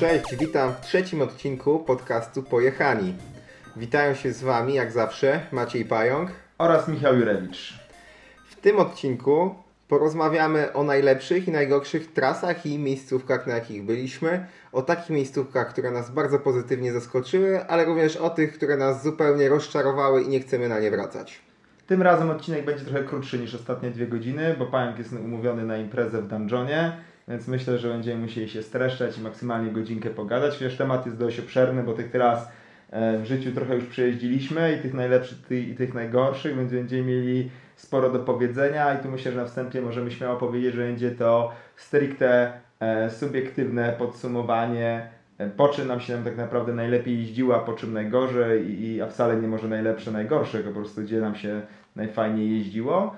Cześć, witam w trzecim odcinku podcastu Pojechani. Witają się z Wami, jak zawsze, Maciej Pająk oraz Michał Jurewicz. W tym odcinku porozmawiamy o najlepszych i najgorszych trasach i miejscówkach, na jakich byliśmy, o takich miejscówkach, które nas bardzo pozytywnie zaskoczyły, ale również o tych, które nas zupełnie rozczarowały i nie chcemy na nie wracać. Tym razem odcinek będzie trochę krótszy niż ostatnie dwie godziny, bo Pająk jest umówiony na imprezę w dungeonie, więc myślę, że będziemy musieli się streszczać i maksymalnie godzinkę pogadać. Chociaż temat jest dość obszerny, bo tych tras e, w życiu trochę już przejeździliśmy i tych najlepszych i tych najgorszych, więc będziemy mieli sporo do powiedzenia i tu myślę, że na wstępie możemy śmiało powiedzieć, że będzie to stricte e, subiektywne podsumowanie, e, po czym nam się nam tak naprawdę najlepiej jeździło, a po czym najgorzej, i, a wcale nie może najlepsze, najgorsze, po prostu gdzie nam się najfajniej jeździło.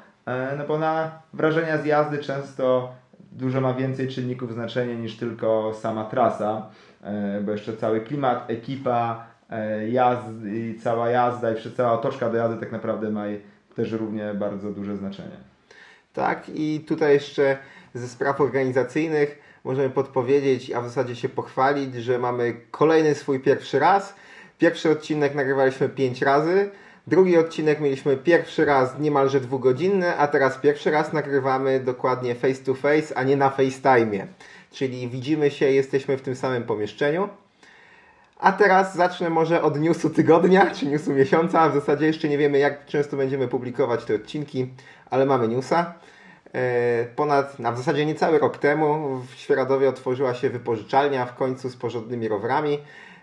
No bo na wrażenia z jazdy często dużo ma więcej czynników znaczenia niż tylko sama trasa, bo jeszcze cały klimat, ekipa, jazdy, cała jazda i cała otoczka do jazdy tak naprawdę ma też równie bardzo duże znaczenie. Tak, i tutaj jeszcze ze spraw organizacyjnych możemy podpowiedzieć, a w zasadzie się pochwalić, że mamy kolejny swój pierwszy raz. Pierwszy odcinek nagrywaliśmy pięć razy. Drugi odcinek mieliśmy pierwszy raz niemalże dwugodzinny, a teraz pierwszy raz nagrywamy dokładnie face to face, a nie na FaceTime. Czyli widzimy się, jesteśmy w tym samym pomieszczeniu. A teraz zacznę może od newsu tygodnia, czy newsu miesiąca. W zasadzie jeszcze nie wiemy, jak często będziemy publikować te odcinki, ale mamy newsa. E, ponad, a w zasadzie niecały rok temu w Świeradowie otworzyła się wypożyczalnia w końcu z porządnymi rowerami.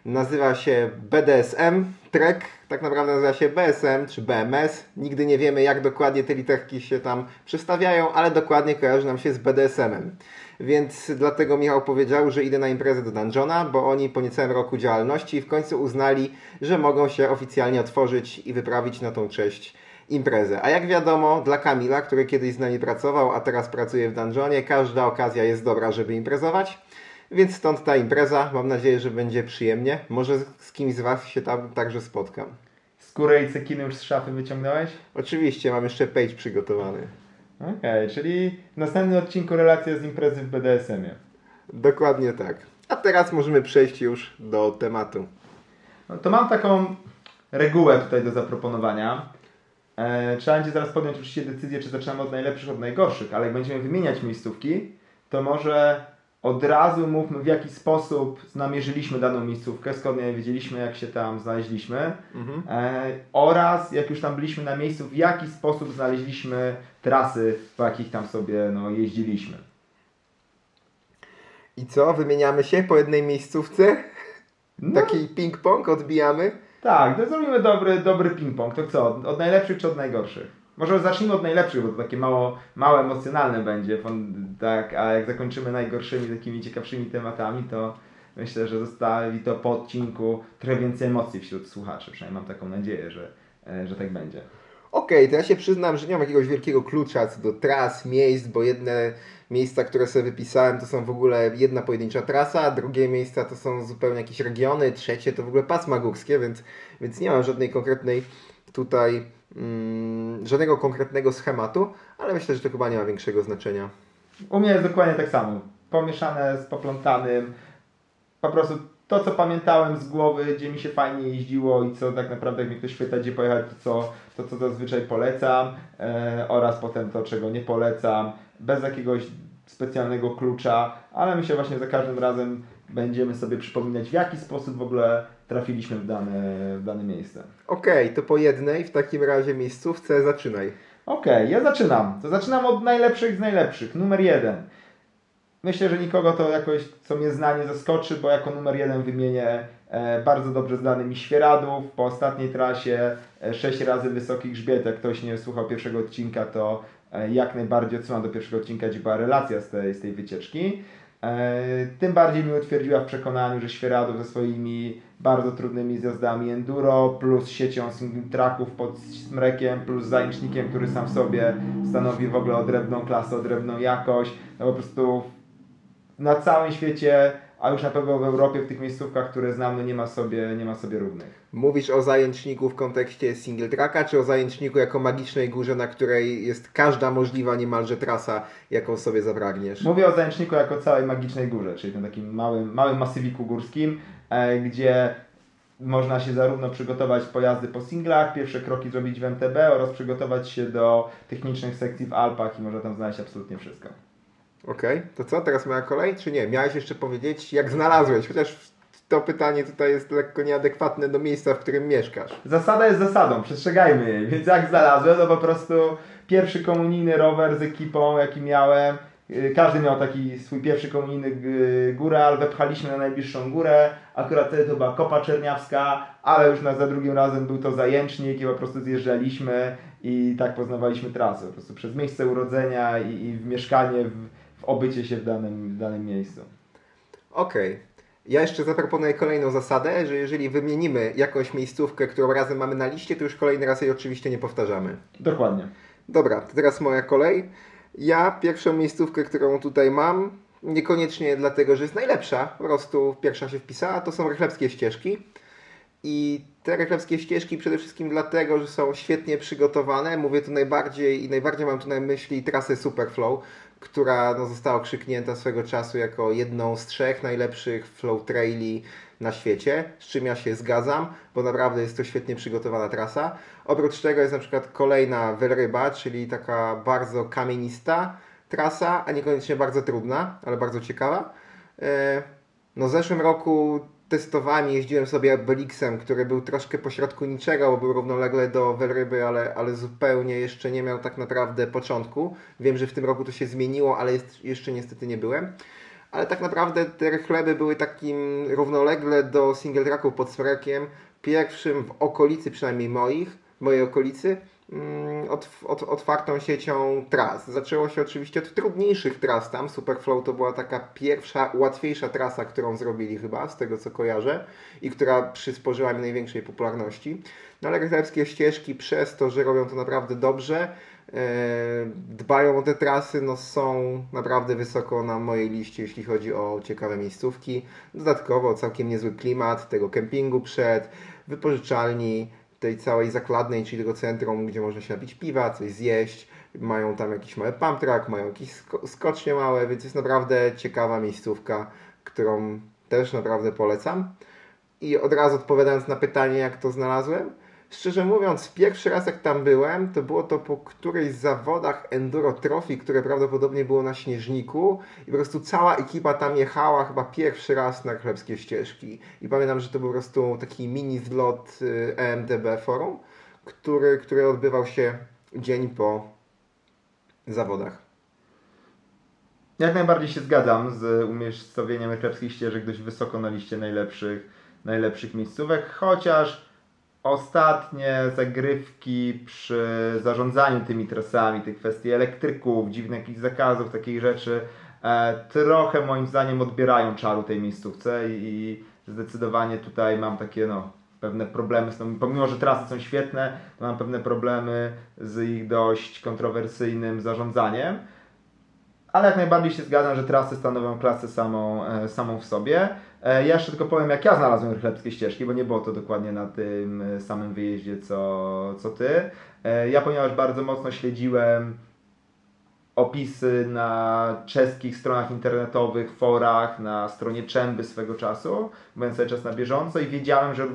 Nazywa się BDSM Trek, tak naprawdę nazywa się BSM czy BMS. Nigdy nie wiemy, jak dokładnie te literki się tam przestawiają, ale dokładnie kojarzy nam się z BDSM-em. Więc dlatego Michał powiedział, że idę na imprezę do Dungeona, bo oni po niecałym roku działalności w końcu uznali, że mogą się oficjalnie otworzyć i wyprawić na tą cześć imprezę. A jak wiadomo, dla Kamila, który kiedyś z nami pracował, a teraz pracuje w Dungeonie, każda okazja jest dobra, żeby imprezować. Więc stąd ta impreza. Mam nadzieję, że będzie przyjemnie. Może z kimś z Was się tam także spotkam. Skórę i cekiny już z szafy wyciągnąłeś? Oczywiście, mam jeszcze page przygotowany. Okej, okay, czyli w następnym odcinku relacja z imprezy w BDSM-ie. Dokładnie tak. A teraz możemy przejść już do tematu. No to mam taką regułę tutaj do zaproponowania. E, trzeba będzie zaraz podjąć oczywiście decyzję, czy zaczynamy od najlepszych, od najgorszych, ale jak będziemy wymieniać miejscówki, to może od razu mówmy w jaki sposób namierzyliśmy daną miejscówkę, skąd nie wiedzieliśmy jak się tam znaleźliśmy mhm. e, oraz jak już tam byliśmy na miejscu, w jaki sposób znaleźliśmy trasy, po jakich tam sobie no, jeździliśmy. I co? Wymieniamy się po jednej miejscówce? No. Taki ping-pong odbijamy? Tak, to zrobimy dobry, dobry ping-pong. To co? Od najlepszych czy od najgorszych? Może zacznijmy od najlepszych, bo to takie mało, mało emocjonalne będzie, tak, a jak zakończymy najgorszymi, takimi ciekawszymi tematami, to myślę, że zostawi to po odcinku trochę więcej emocji wśród słuchaczy. Przynajmniej mam taką nadzieję, że, e, że tak będzie. Okej, okay, to ja się przyznam, że nie mam jakiegoś wielkiego klucza co do tras, miejsc, bo jedne miejsca, które sobie wypisałem, to są w ogóle jedna pojedyncza trasa, drugie miejsca to są zupełnie jakieś regiony, trzecie to w ogóle pasma górskie, więc, więc nie mam żadnej konkretnej tutaj mm, żadnego konkretnego schematu, ale myślę, że to chyba nie ma większego znaczenia. U mnie jest dokładnie tak samo. Pomieszane z poplątanym. Po prostu to, co pamiętałem z głowy, gdzie mi się fajnie jeździło i co tak naprawdę, jak mnie ktoś pyta, gdzie pojechać, to co, to, co zazwyczaj polecam e, oraz potem to, czego nie polecam, bez jakiegoś specjalnego klucza, ale myślę właśnie za każdym razem będziemy sobie przypominać, w jaki sposób w ogóle trafiliśmy w dane, w dane miejsce. Okej, okay, to po jednej w takim razie miejscówce zaczynaj. Okej, okay, ja zaczynam. To zaczynam od najlepszych z najlepszych. Numer jeden. Myślę, że nikogo to jakoś, co mnie zna, nie zaskoczy, bo jako numer jeden wymienię e, bardzo dobrze znany mi Świeradów. Po ostatniej trasie e, 6 razy wysoki grzbiet. Jak ktoś nie słuchał pierwszego odcinka, to e, jak najbardziej odsyłam do pierwszego odcinka, gdzie była relacja z tej, z tej wycieczki. E, tym bardziej mi utwierdziła w przekonaniu, że Świeradów ze swoimi bardzo trudnymi zjazdami enduro, plus siecią single tracków pod smrekiem, plus zajęcznikiem, który sam sobie stanowi w ogóle odrębną klasę, odrębną jakość. No po prostu na całym świecie a już na pewno w Europie, w tych miejscówkach, które znam, no nie ma sobie, nie ma sobie równych. Mówisz o zajęczniku w kontekście single tracka, czy o zajęczniku jako magicznej górze, na której jest każda możliwa niemalże trasa, jaką sobie zapragniesz? Mówię o zajęczniku jako całej magicznej górze, czyli tym takim małym, małym masywiku górskim, e, gdzie można się zarówno przygotować pojazdy po singlach, pierwsze kroki zrobić w MTB oraz przygotować się do technicznych sekcji w Alpach i można tam znaleźć absolutnie wszystko. Okej, okay. to co, teraz moja kolej, czy nie? Miałeś jeszcze powiedzieć, jak znalazłeś, chociaż to pytanie tutaj jest lekko nieadekwatne do miejsca, w którym mieszkasz. Zasada jest zasadą, przestrzegajmy jej, więc jak znalazłem, to po prostu pierwszy komunijny rower z ekipą, jaki miałem, y, każdy miał taki swój pierwszy komunijny y, górę, ale wepchaliśmy na najbliższą górę. Akurat wtedy to była Kopa Czerniawska, ale już na, za drugim razem był to zajęcznik i po prostu zjeżdżaliśmy i tak poznawaliśmy trasę. Po prostu przez miejsce urodzenia i, i w mieszkanie w, w obycie się w danym, w danym miejscu. Okej. Okay. Ja jeszcze zaproponuję kolejną zasadę, że jeżeli wymienimy jakąś miejscówkę, którą razem mamy na liście, to już kolejny raz jej oczywiście nie powtarzamy. Dokładnie. Dobra, to teraz moja kolej. Ja pierwszą miejscówkę, którą tutaj mam, niekoniecznie dlatego, że jest najlepsza, po prostu pierwsza się wpisała, to są rechlebskie ścieżki. I te rechlebskie ścieżki przede wszystkim dlatego, że są świetnie przygotowane. Mówię tu najbardziej i najbardziej mam tu na myśli trasę Superflow, która no, została okrzyknięta swego czasu jako jedną z trzech najlepszych flow traili na świecie, z czym ja się zgadzam, bo naprawdę jest to świetnie przygotowana trasa. Oprócz tego jest na przykład kolejna Velryba, czyli taka bardzo kamienista trasa, a niekoniecznie bardzo trudna, ale bardzo ciekawa. E, no w zeszłym roku testowałem, jeździłem sobie Belixem, który był troszkę pośrodku niczego, bo był równolegle do Welryby, ale, ale zupełnie jeszcze nie miał tak naprawdę początku. Wiem, że w tym roku to się zmieniło, ale jest, jeszcze niestety nie byłem. Ale tak naprawdę te chleby były takim równolegle do single tracków pod Srekiem, pierwszym w okolicy przynajmniej moich, mojej okolicy, Mm, otwartą siecią tras. Zaczęło się oczywiście od trudniejszych tras tam. Superflow to była taka pierwsza, łatwiejsza trasa, którą zrobili chyba, z tego co kojarzę i która przysporzyła mi największej popularności. No ale rycerskie ścieżki przez to, że robią to naprawdę dobrze, e, dbają o te trasy, no są naprawdę wysoko na mojej liście, jeśli chodzi o ciekawe miejscówki. Dodatkowo całkiem niezły klimat tego kempingu przed, wypożyczalni, tej całej zakładnej, czyli tego centrum, gdzie można się napić piwa, coś zjeść. Mają tam jakiś mały pump track, mają jakieś skocznie małe, więc jest naprawdę ciekawa miejscówka, którą też naprawdę polecam. I od razu odpowiadając na pytanie, jak to znalazłem, Szczerze mówiąc, pierwszy raz jak tam byłem, to było to po którejś zawodach Enduro Trophy, które prawdopodobnie było na Śnieżniku i po prostu cała ekipa tam jechała chyba pierwszy raz na chlebskie ścieżki. I pamiętam, że to był po prostu taki mini zlot y, EMTB Forum, który, który odbywał się dzień po zawodach. Jak najbardziej się zgadzam z umiejscowieniem chlebskich ścieżek dość wysoko na liście najlepszych, najlepszych miejscówek, chociaż ostatnie zagrywki przy zarządzaniu tymi trasami, tych kwestii elektryków, dziwnych jakichś zakazów, takich rzeczy, e, trochę moim zdaniem odbierają czaru tej miejscówce i, i zdecydowanie tutaj mam takie no, pewne problemy z pomimo że trasy są świetne, to mam pewne problemy z ich dość kontrowersyjnym zarządzaniem. Ale jak najbardziej się zgadzam, że trasy stanowią klasę samą, e, samą w sobie. E, ja jeszcze tylko powiem, jak ja znalazłem rychlebskie ścieżki, bo nie było to dokładnie na tym e, samym wyjeździe, co, co ty. Ja, ponieważ bardzo mocno śledziłem opisy na czeskich stronach internetowych, forach, na stronie Czemby swego czasu, byłem cały czas na bieżąco i wiedziałem, że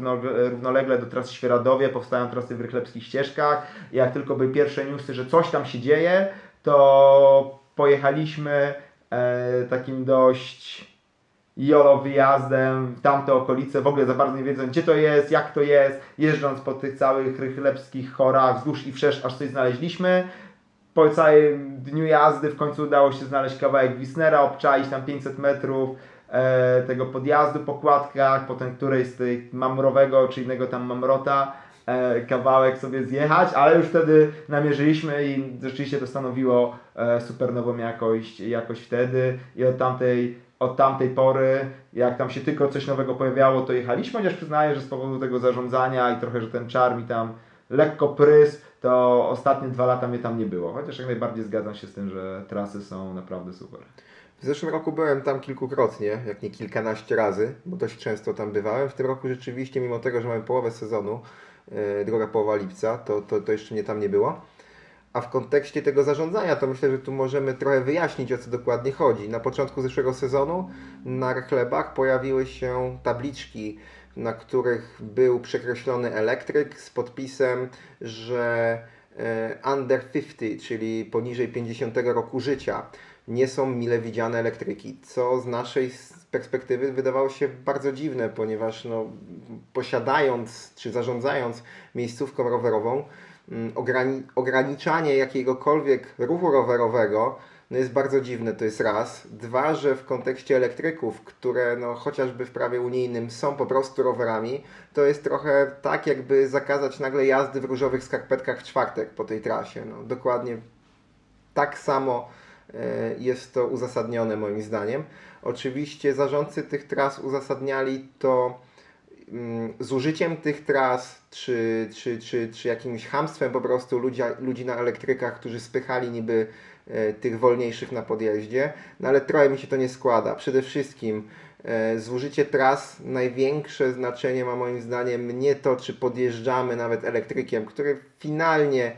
równolegle do trasy Świeradowie powstają trasy w rychlebskich ścieżkach. Jak tylko były pierwsze newsy, że coś tam się dzieje, to pojechaliśmy e, takim dość jolo wyjazdem w tamte okolice, w ogóle za bardzo nie wiedząc gdzie to jest, jak to jest, jeżdżąc po tych całych rychlebskich chorach wzdłuż i wszerz, aż coś znaleźliśmy. Po całym dniu jazdy w końcu udało się znaleźć kawałek Wisnera, obczaić tam 500 metrów e, tego podjazdu po kładkach, potem którejś z tych mamrowego czy innego tam mamrota kawałek sobie zjechać, ale już wtedy namierzyliśmy i rzeczywiście to stanowiło e, super nową jakość, jakość wtedy i od tamtej od tamtej pory, jak tam się tylko coś nowego pojawiało, to jechaliśmy, chociaż przyznaję, że z powodu tego zarządzania i trochę, że ten czar mi tam lekko prys, to ostatnie dwa lata mnie tam nie było. Chociaż jak najbardziej zgadzam się z tym, że trasy są naprawdę super. W zeszłym roku byłem tam kilkukrotnie, jak nie kilkanaście razy, bo dość często tam bywałem. W tym roku rzeczywiście, mimo tego, że mamy połowę sezonu, druga połowa lipca, to, to, to jeszcze mnie tam nie było. A w kontekście tego zarządzania, to myślę, że tu możemy trochę wyjaśnić, o co dokładnie chodzi. Na początku zeszłego sezonu na chlebach pojawiły się tabliczki, na których był przekreślony elektryk z podpisem, że e, under 50, czyli poniżej 50 roku życia, nie są mile widziane elektryki, co z naszej perspektywy wydawało się bardzo dziwne, ponieważ no, posiadając czy zarządzając miejscówką rowerową, Mm, ograni ograniczanie jakiegokolwiek ruchu rowerowego no jest bardzo dziwne, to jest raz. Dwa, że w kontekście elektryków, które no, chociażby w prawie unijnym są po prostu rowerami, to jest trochę tak, jakby zakazać nagle jazdy w różowych skarpetkach w czwartek po tej trasie. No, dokładnie tak samo jest to uzasadnione moim zdaniem. Oczywiście zarządcy tych tras uzasadniali to Mm, z użyciem tych tras, czy, czy, czy, czy jakimś hamstwem po prostu ludzi, ludzi na elektrykach, którzy spychali niby e, tych wolniejszych na podjeździe, no ale trochę mi się to nie składa. Przede wszystkim e, zużycie tras największe znaczenie ma moim zdaniem nie to, czy podjeżdżamy nawet elektrykiem, który finalnie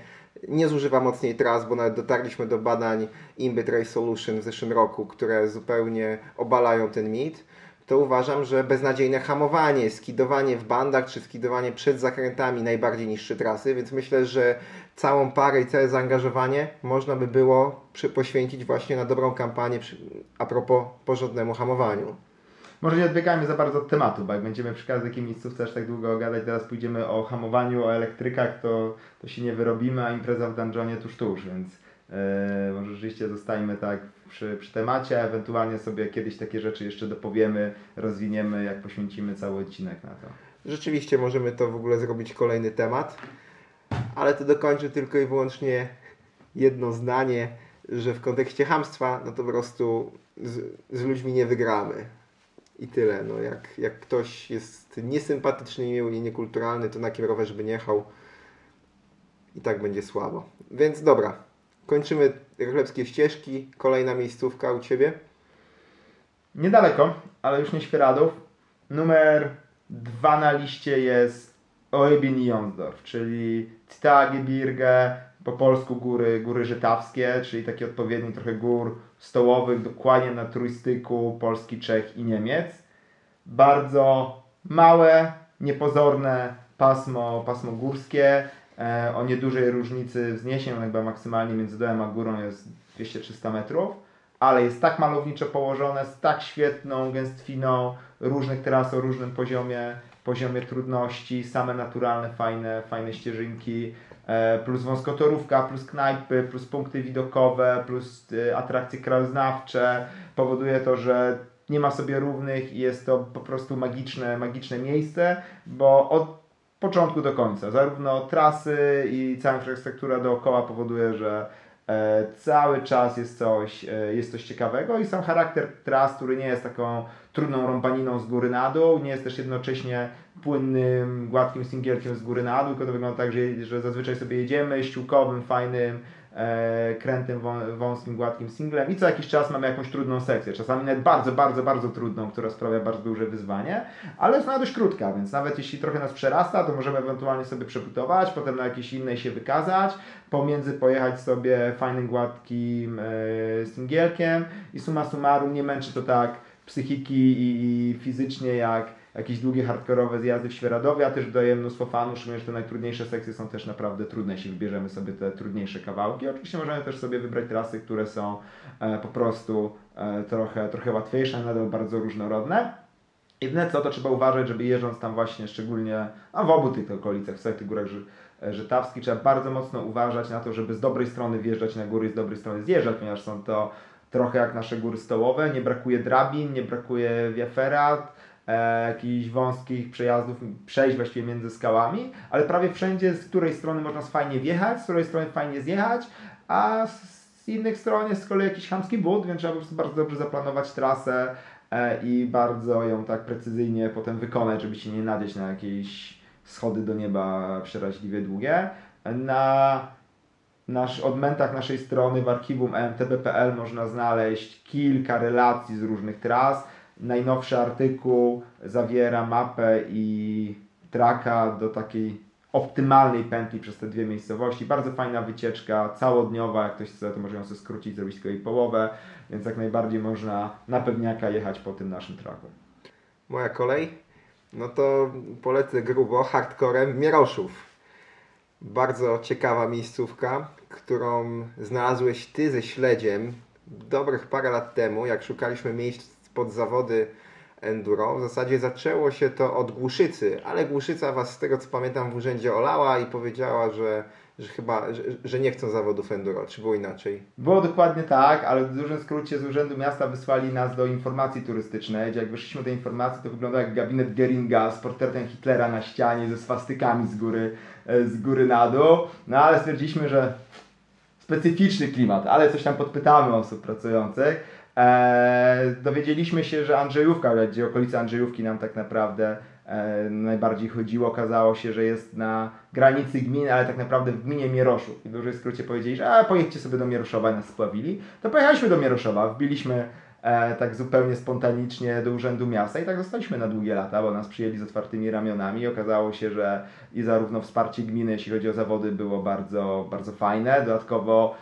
nie zużywa mocniej tras, bo nawet dotarliśmy do badań Imbit Race Solution w zeszłym roku, które zupełnie obalają ten mit to uważam, że beznadziejne hamowanie, skidowanie w bandach czy skidowanie przed zakrętami najbardziej niższe trasy, więc myślę, że całą parę i całe zaangażowanie można by było poświęcić właśnie na dobrą kampanię a propos porządnemu hamowaniu. Może nie odbiegajmy za bardzo od tematu, bo jak będziemy przy każdej miejscówce aż tak długo gadać, teraz pójdziemy o hamowaniu, o elektrykach, to, to się nie wyrobimy, a impreza w dungeonie tuż tuż, więc yy, może rzeczywiście zostajmy tak przy, przy temacie, ewentualnie sobie kiedyś takie rzeczy jeszcze dopowiemy, rozwiniemy, jak poświęcimy cały odcinek na to. Rzeczywiście możemy to w ogóle zrobić kolejny temat, ale to dokończę tylko i wyłącznie jedno zdanie, że w kontekście hamstwa, no to po prostu z, z ludźmi nie wygramy. I tyle. No, jak, jak ktoś jest niesympatyczny, i niekulturalny, to na kim rowerze by nie jechał i tak będzie słabo. Więc dobra, Kończymy chlebskie ścieżki. Kolejna miejscówka u Ciebie? Niedaleko, ale już nie Świeradów. Numer dwa na liście jest Oebin Jonsdorf, czyli Tagebirge, po polsku góry, góry żytawskie, czyli taki odpowiednik trochę gór stołowych, dokładnie na trójstyku Polski, Czech i Niemiec. Bardzo małe, niepozorne pasmo, pasmo górskie, E, o niedużej różnicy wzniesień, jakby maksymalnie między dołem a górą jest 200-300 metrów, ale jest tak malowniczo położone, z tak świetną gęstwiną różnych tras o różnym poziomie, poziomie trudności, same naturalne, fajne, fajne ścieżynki, plus wąskotorówka, plus knajpy, plus punkty widokowe, plus e, atrakcje krajoznawcze, powoduje to, że nie ma sobie równych i jest to po prostu magiczne, magiczne miejsce, bo od początku do końca. Zarówno trasy i cała infrastruktura dookoła powoduje, że e, cały czas jest coś, e, jest coś ciekawego i sam charakter tras, który nie jest taką trudną rąbaniną z góry na dół, nie jest też jednocześnie płynnym, gładkim singielkiem z góry na dół, tylko to wygląda tak, że, że zazwyczaj sobie jedziemy ściółkowym, fajnym, e, krętym, wąskim, gładkim singlem i co jakiś czas mamy jakąś trudną sekcję. Czasami nawet bardzo, bardzo, bardzo trudną, która sprawia bardzo duże wyzwanie, ale jest ona dość krótka, więc nawet jeśli trochę nas przerasta, to możemy ewentualnie sobie przeputować, potem na jakiejś innej się wykazać, pomiędzy pojechać sobie fajnym, gładkim e, singielkiem i suma summarum nie męczy to tak psychiki i, fizycznie jak jakieś długie, hardkorowe zjazdy w Świeradowie, a też daje mnóstwo fanów, szczególnie, że te najtrudniejsze sekcje są też naprawdę trudne, jeśli wybierzemy sobie te trudniejsze kawałki. Oczywiście możemy też sobie wybrać trasy, które są e, po prostu e, trochę, trochę łatwiejsze, nadal bardzo różnorodne. Jedyne co, to trzeba uważać, żeby jeżdżąc tam właśnie szczególnie a w obu tych okolicach, w całych tych górach e, żytawskich, trzeba bardzo mocno uważać na to, żeby z dobrej strony wjeżdżać na góry z dobrej strony zjeżdżać, ponieważ są to trochę jak nasze góry stołowe, nie brakuje drabin, nie brakuje wiaferat, e, jakichś wąskich przejazdów, przejść właściwie między skałami, ale prawie wszędzie z której strony można fajnie wjechać, z której strony fajnie zjechać, a z innych stron jest z kolei jakiś chamski but, więc trzeba po prostu bardzo dobrze zaplanować trasę e, i bardzo ją tak precyzyjnie potem wykonać, żeby się nie nadzieć na jakieś schody do nieba przeraźliwie długie. Na nasz, odmętach naszej strony w archiwum emtb.pl można znaleźć kilka relacji z różnych tras. Najnowszy artykuł zawiera mapę i traka do takiej optymalnej pętli przez te dwie miejscowości. Bardzo fajna wycieczka, całodniowa, jak ktoś chce, to może ją sobie skrócić, zrobić tylko jej połowę, więc jak najbardziej można na pewniaka jechać po tym naszym traku. Moja kolej? No to polecę grubo hardcorem Mieroszów. Bardzo ciekawa miejscówka, którą znalazłeś Ty ze śledziem dobrych parę lat temu, jak szukaliśmy miejsc pod zawody enduro. W zasadzie zaczęło się to od Głuszycy, ale Głuszyca Was z tego co pamiętam w urzędzie olała i powiedziała, że, że chyba, że, że nie chcą zawodów enduro. Czy było inaczej? Było dokładnie tak, ale w dużym skrócie z Urzędu Miasta wysłali nas do informacji turystycznej, gdzie jak wyszliśmy do informacji, to wyglądał jak gabinet Geringa z portretem Hitlera na ścianie, ze swastykami z góry, e, z góry na dół. No ale stwierdziliśmy, że specyficzny klimat, ale coś tam podpytamy osób pracujących. Eee, dowiedzieliśmy się, że Andrzejówka, gdzie okolice Andrzejówki nam tak naprawdę najbardziej chodziło, okazało się, że jest na granicy gminy, ale tak naprawdę w gminie Mieroszów. I w dużej skrócie powiedzieli, że a, pojedźcie sobie do Mieroszowa i nas spławili. To pojechaliśmy do Mieroszowa, wbiliśmy e, tak zupełnie spontanicznie do Urzędu Miasta i tak zostaliśmy na długie lata, bo nas przyjęli z otwartymi ramionami i okazało się, że i zarówno wsparcie gminy, jeśli chodzi o zawody, było bardzo, bardzo fajne. Dodatkowo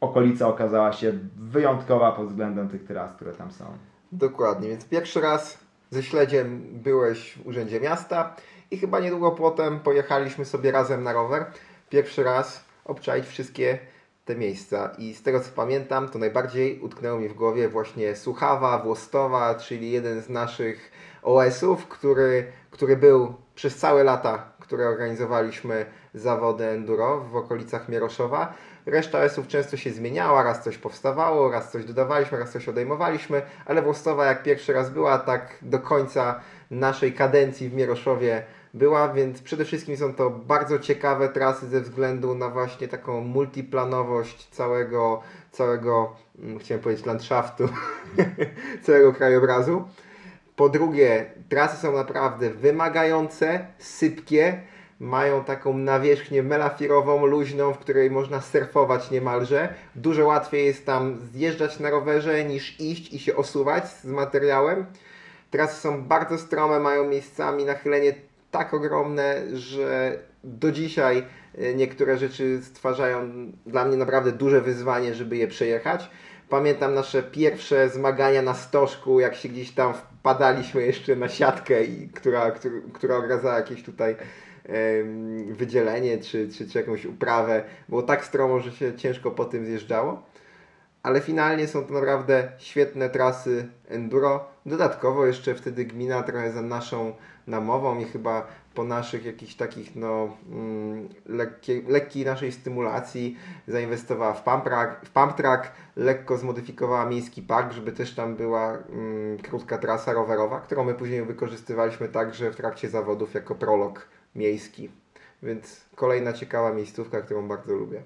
okolica okazała się wyjątkowa pod względem tych tras, które tam są. Dokładnie, więc pierwszy raz ze śledziem byłeś w Urzędzie Miasta i chyba niedługo potem pojechaliśmy sobie razem na rower. Pierwszy raz obczaić wszystkie te miejsca i z tego co pamiętam, to najbardziej utknęło mi w głowie właśnie Suchawa, Włostowa, czyli jeden z naszych OS-ów, który, który był przez całe lata, które organizowaliśmy zawody enduro w okolicach Mieroszowa. Reszta OS-ów często się zmieniała, raz coś powstawało, raz coś dodawaliśmy, raz coś odejmowaliśmy, ale Włostowa jak pierwszy raz była, tak do końca naszej kadencji w Mieroszowie była, więc przede wszystkim są to bardzo ciekawe trasy ze względu na właśnie taką multiplanowość całego, całego mm, chciałem powiedzieć landschaftu, całego krajobrazu. Po drugie, trasy są naprawdę wymagające, sypkie, mają taką nawierzchnię melafirową, luźną, w której można surfować niemalże. Dużo łatwiej jest tam zjeżdżać na rowerze niż iść i się osuwać z materiałem. Trasy są bardzo strome, mają miejscami nachylenie tak ogromne, że do dzisiaj e, niektóre rzeczy stwarzają dla mnie naprawdę duże wyzwanie, żeby je przejechać. Pamiętam nasze pierwsze zmagania na stożku, jak się gdzieś tam wpadaliśmy jeszcze na siatkę, która, która, która ogradzała jakieś tutaj wydzielenie czy, czy, czy jakąś uprawę. Było tak stromo, że się ciężko po tym zjeżdżało. Ale finalnie są to naprawdę świetne trasy enduro. Dodatkowo jeszcze wtedy gmina trochę za naszą namową i chyba po naszych jakichś takich no mm, lekkiej, lekkiej naszej stymulacji zainwestowała w pump, track, w pump track, lekko zmodyfikowała miejski park, żeby też tam była mm, krótka trasa rowerowa, którą my później wykorzystywaliśmy także w trakcie zawodów jako prolog miejski. Więc kolejna ciekawa miejscówka, którą bardzo lubię.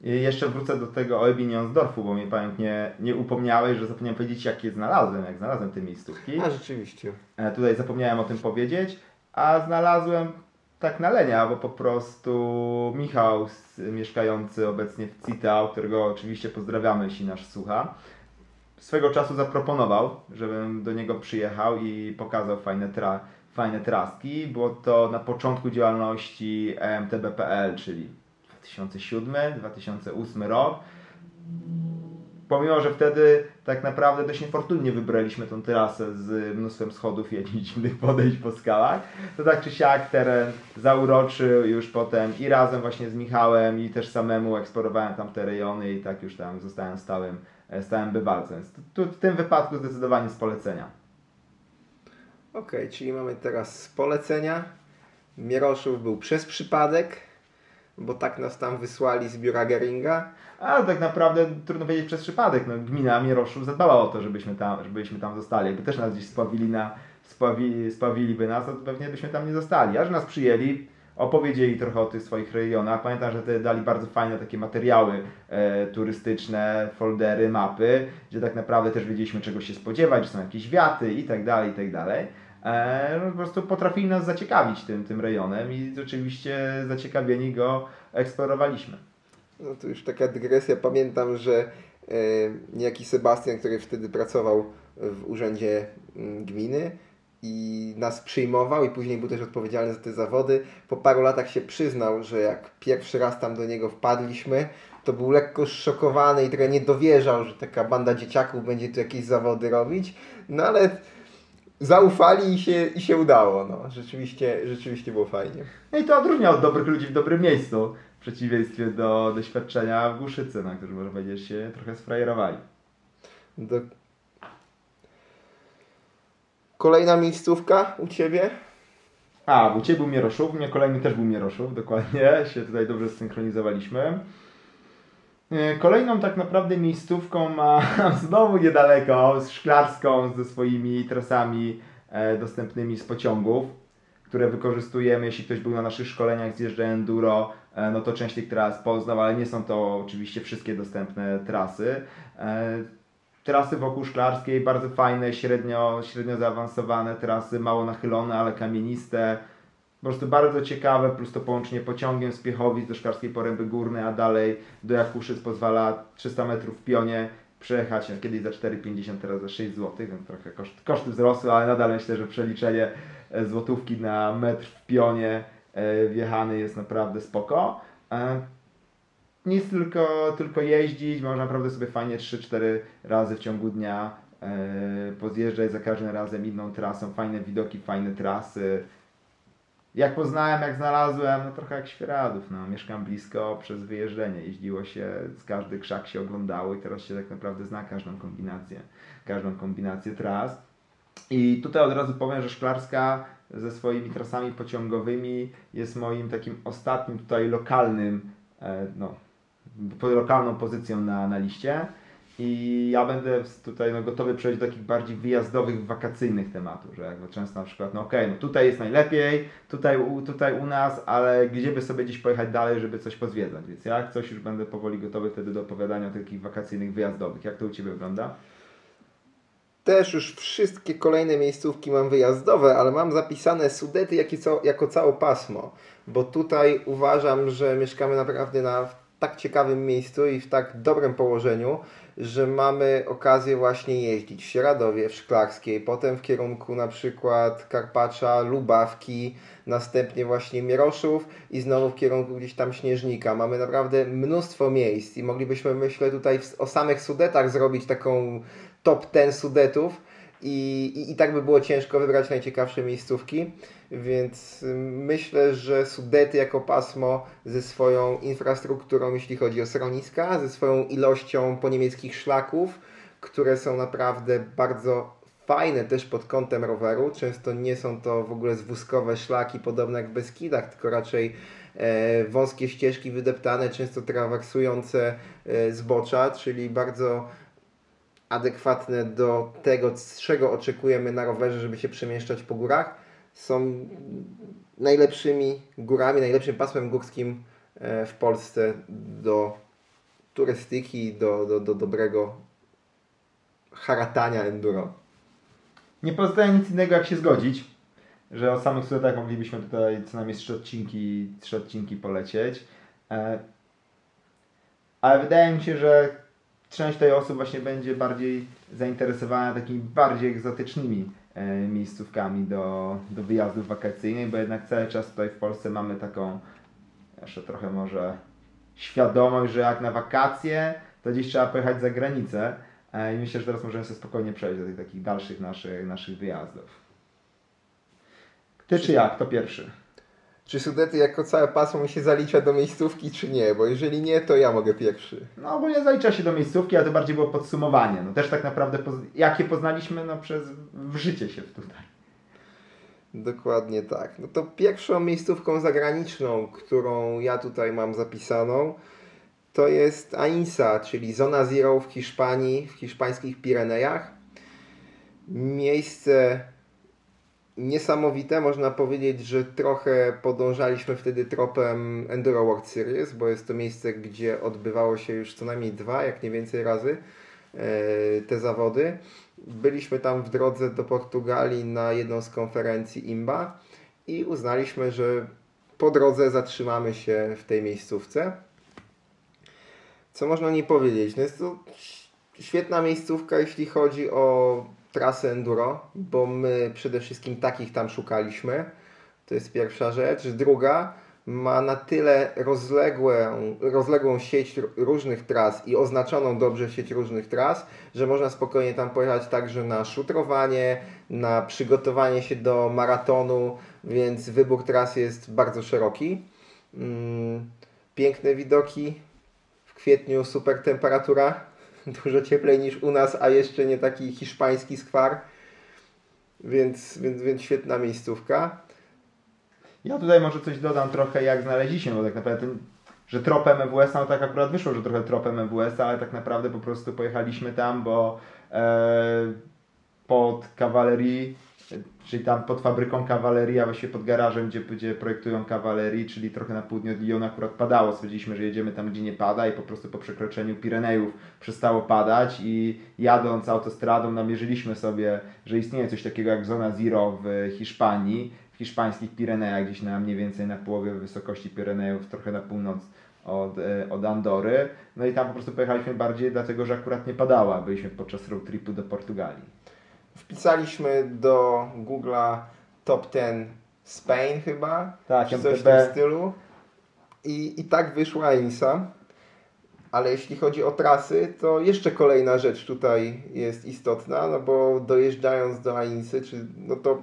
I jeszcze wrócę do tego Oebinionsdorfu, bo mnie pamięć nie, upomniałeś, że zapomniałem powiedzieć, jak je znalazłem, jak znalazłem te miejscówki. A rzeczywiście. E, tutaj zapomniałem o tym powiedzieć, a znalazłem tak na lenia, bo po prostu Michał, mieszkający obecnie w Citał, którego oczywiście pozdrawiamy, jeśli nas słucha, swego czasu zaproponował, żebym do niego przyjechał i pokazał fajne tra fajne traski. Było to na początku działalności MTBPL, czyli 2007-2008 rok. Pomimo, że wtedy tak naprawdę dość niefortunnie wybraliśmy tą trasę z mnóstwem schodów i jakichś dziwnych podejść po skałach, to tak czy siak teren zauroczył już potem i razem właśnie z Michałem i też samemu eksplorowałem tam te rejony i tak już tam zostałem stałym, stałym bywalcem. Tu, w tym wypadku zdecydowanie z polecenia. Ok, czyli mamy teraz polecenia. Mieroszów był przez przypadek, bo tak nas tam wysłali z biura Geringa. A tak naprawdę trudno powiedzieć przez przypadek. No, gmina Mieroszów zadbała o to, żebyśmy tam, żebyśmy tam zostali. Jakby też nas gdzieś spławili na, spławi, spławiliby nas, to pewnie byśmy tam nie zostali. A że nas przyjęli, opowiedzieli trochę o tych swoich rejonach. Pamiętam, że dali bardzo fajne takie materiały e, turystyczne, foldery, mapy, gdzie tak naprawdę też wiedzieliśmy czego się spodziewać, że są jakieś wiaty i tak dalej, i tak dalej. e, no, po prostu potrafili nas zaciekawić tym, tym rejonem i rzeczywiście zaciekawieni go eksplorowaliśmy. No to już taka dygresja. Pamiętam, że e, niejaki Sebastian, który wtedy pracował w urzędzie mm, gminy i nas przyjmował i później był też odpowiedzialny za te zawody. Po paru latach się przyznał, że jak pierwszy raz tam do niego wpadliśmy, to był lekko szokowany i trochę nie dowierzał, że taka banda dzieciaków będzie tu jakieś zawody robić. No ale zaufali i się, i się udało. No. Rzeczywiście, rzeczywiście było fajnie. No i to odróżnia od dobrych ludzi w dobrym miejscu, w przeciwieństwie do doświadczenia w Głuszycy, na którym można powiedzieć się trochę sfrajerowali. Do... Kolejna miejscówka u Ciebie? A, u Ciebie był Mieroszów, u mnie kolejny też był Mieroszów, dokładnie, się tutaj dobrze zsynchronizowaliśmy. E, kolejną tak naprawdę miejscówką ma znowu niedaleko, z Szklarską, ze swoimi trasami e, dostępnymi z pociągów, które wykorzystujemy, jeśli ktoś był na naszych szkoleniach zjeżdża enduro, e, no to część tych tras poznał, ale nie są to oczywiście wszystkie dostępne trasy. Trasy wokół Szklarskiej, bardzo fajne, średnio, średnio zaawansowane trasy, mało nachylone, ale kamieniste, po prostu bardzo ciekawe, plus to połączenie pociągiem z Piechowic do Szklarskiej Poręby Górnej, a dalej do Jakuszyc pozwala 300 metrów w pionie przejechać kiedyś za 4,50, teraz za 6 zł, więc trochę koszt, koszty wzrosły, ale nadal myślę, że przeliczenie e, złotówki na metr w pionie e, wjechany jest naprawdę spoko. E, nic tylko, tylko jeździć, można naprawdę sobie fajnie 3-4 razy w ciągu dnia pozjeżdżać za każdym razem inną trasą, fajne widoki, fajne trasy, jak poznałem, jak znalazłem, no trochę jak Świeradów, no. Mieszkam blisko przez wyjeżdżenie, jeździło się, z każdy krzak się oglądało i teraz się tak naprawdę zna każdą kombinację, każdą kombinację tras. I tutaj od razu powiem, że Szklarska ze swoimi trasami pociągowymi jest moim takim ostatnim tutaj lokalnym, e, no, lokalną pozycją na, na liście. I ja będę tutaj no, gotowy przejść do takich bardziej wyjazdowych, wakacyjnych tematów, że jakby często na przykład, no okej, okay, no tutaj jest najlepiej, tutaj, tutaj u nas, ale gdzie by sobie gdzieś pojechać dalej, żeby coś pozwiedzać, więc jak coś już będę powoli gotowy wtedy do opowiadania o takich wakacyjnych, wyjazdowych. Jak to u Ciebie wygląda? Też już wszystkie kolejne miejscówki mam wyjazdowe, ale mam zapisane Sudety jako, jako całe pasmo, bo tutaj uważam, że mieszkamy naprawdę na tak ciekawym miejscu i w tak dobrym położeniu, że mamy okazję właśnie jeździć w Sieradowie, w Szklarskiej, potem w kierunku na przykład Karpacza, Lubawki, następnie właśnie Mieroszów i znowu w kierunku gdzieś tam Śnieżnika. Mamy naprawdę mnóstwo miejsc i moglibyśmy myślę tutaj o samych Sudetach zrobić taką top ten Sudetów i, i, i tak by było ciężko wybrać najciekawsze miejscówki. Więc myślę, że Sudety jako pasmo ze swoją infrastrukturą, jeśli chodzi o schroniska, ze swoją ilością poniemieckich szlaków, które są naprawdę bardzo fajne też pod kątem roweru. Często nie są to w ogóle zwózkowe szlaki podobne jak w Beskidach, tylko raczej e, wąskie ścieżki wydeptane, często trawersujące e, zbocza, czyli bardzo adekwatne do tego, czego oczekujemy na rowerze, żeby się przemieszczać po górach są najlepszymi górami, najlepszym pasmem górskim e, w Polsce do turystyki, do, do, do dobrego haratania enduro. Nie pozostaje nic innego jak się zgodzić, że o samych studentach moglibyśmy tutaj co najmniej trzy odcinki, trzy odcinki polecieć. E, ale wydaje mi się, że część tej osób właśnie będzie bardziej zainteresowana takimi bardziej egzotycznymi E, miejscówkami do, do wyjazdów wakacyjnych, bo jednak cały czas tutaj w Polsce mamy taką jeszcze trochę może świadomość, że jak na wakacje, to gdzieś trzeba pojechać za granicę e, i myślę, że teraz możemy sobie spokojnie przejść do tych takich dalszych naszych, naszych wyjazdów. Ty czy jak? To pierwszy. Czy Sudety jako całe pasmo się zalicza do miejscówki, czy nie? Bo jeżeli nie, to ja mogę pierwszy. No ogólnie zalicza się do miejscówki, ale to bardziej było podsumowanie. No też tak naprawdę, jakie poznaliśmy no przez wżycie się tutaj. Dokładnie tak. No to pierwszą miejscówką zagraniczną, którą ja tutaj mam zapisaną, to jest AINSA, czyli Zona Zero w Hiszpanii, w hiszpańskich Pirenejach. Miejsce niesamowite. Można powiedzieć, że trochę podążaliśmy wtedy tropem Enduro World Series, bo jest to miejsce, gdzie odbywało się już co najmniej dwa, jak nie więcej razy te zawody. Byliśmy tam w drodze do Portugalii na jedną z konferencji IMBA i uznaliśmy, że po drodze zatrzymamy się w tej miejscówce. Co można nie powiedzieć? No jest to świetna miejscówka, jeśli chodzi o trasę enduro, bo my przede wszystkim takich tam szukaliśmy. To jest pierwsza rzecz. Druga, ma na tyle rozległą, rozległą sieć różnych tras i oznaczoną dobrze sieć różnych tras, że można spokojnie tam pojechać także na szutrowanie, na przygotowanie się do maratonu, więc wybór tras jest bardzo szeroki. Mm, piękne widoki, w kwietniu super temperatura, dużo cieplej niż u nas, a jeszcze nie taki hiszpański skwar, więc, więc, więc świetna miejscówka. Ja tutaj może coś dodam trochę jak znaleźliśmy, bo tak naprawdę że tropem MWS, no tak akurat wyszło, że trochę tropem MWS, ale tak naprawdę po prostu pojechaliśmy tam, bo e, pod kawalerii czyli tam pod fabryką kawalerii, a właściwie pod garażem, gdzie, gdzie projektują kawalerii, czyli trochę na południe od Lyonu akurat padało. Stwierdziliśmy, że jedziemy tam, gdzie nie pada i po prostu po przekroczeniu Pirenejów przestało padać i jadąc autostradą namierzyliśmy sobie, że istnieje coś takiego jak zona zero w Hiszpanii, w hiszpańskich Pirenejach, gdzieś na mniej więcej na połowie wysokości Pirenejów, trochę na północ od, e, od Andory. No i tam po prostu pojechaliśmy bardziej dlatego, że akurat nie padała. Byliśmy podczas road tripu do Portugalii. Wpisaliśmy do Google'a top 10 Spain chyba, tak, czy coś w tym stylu. I, I tak wyszła Ainsa. Ale jeśli chodzi o trasy, to jeszcze kolejna rzecz tutaj jest istotna, no bo dojeżdżając do Ainsy, czy, no to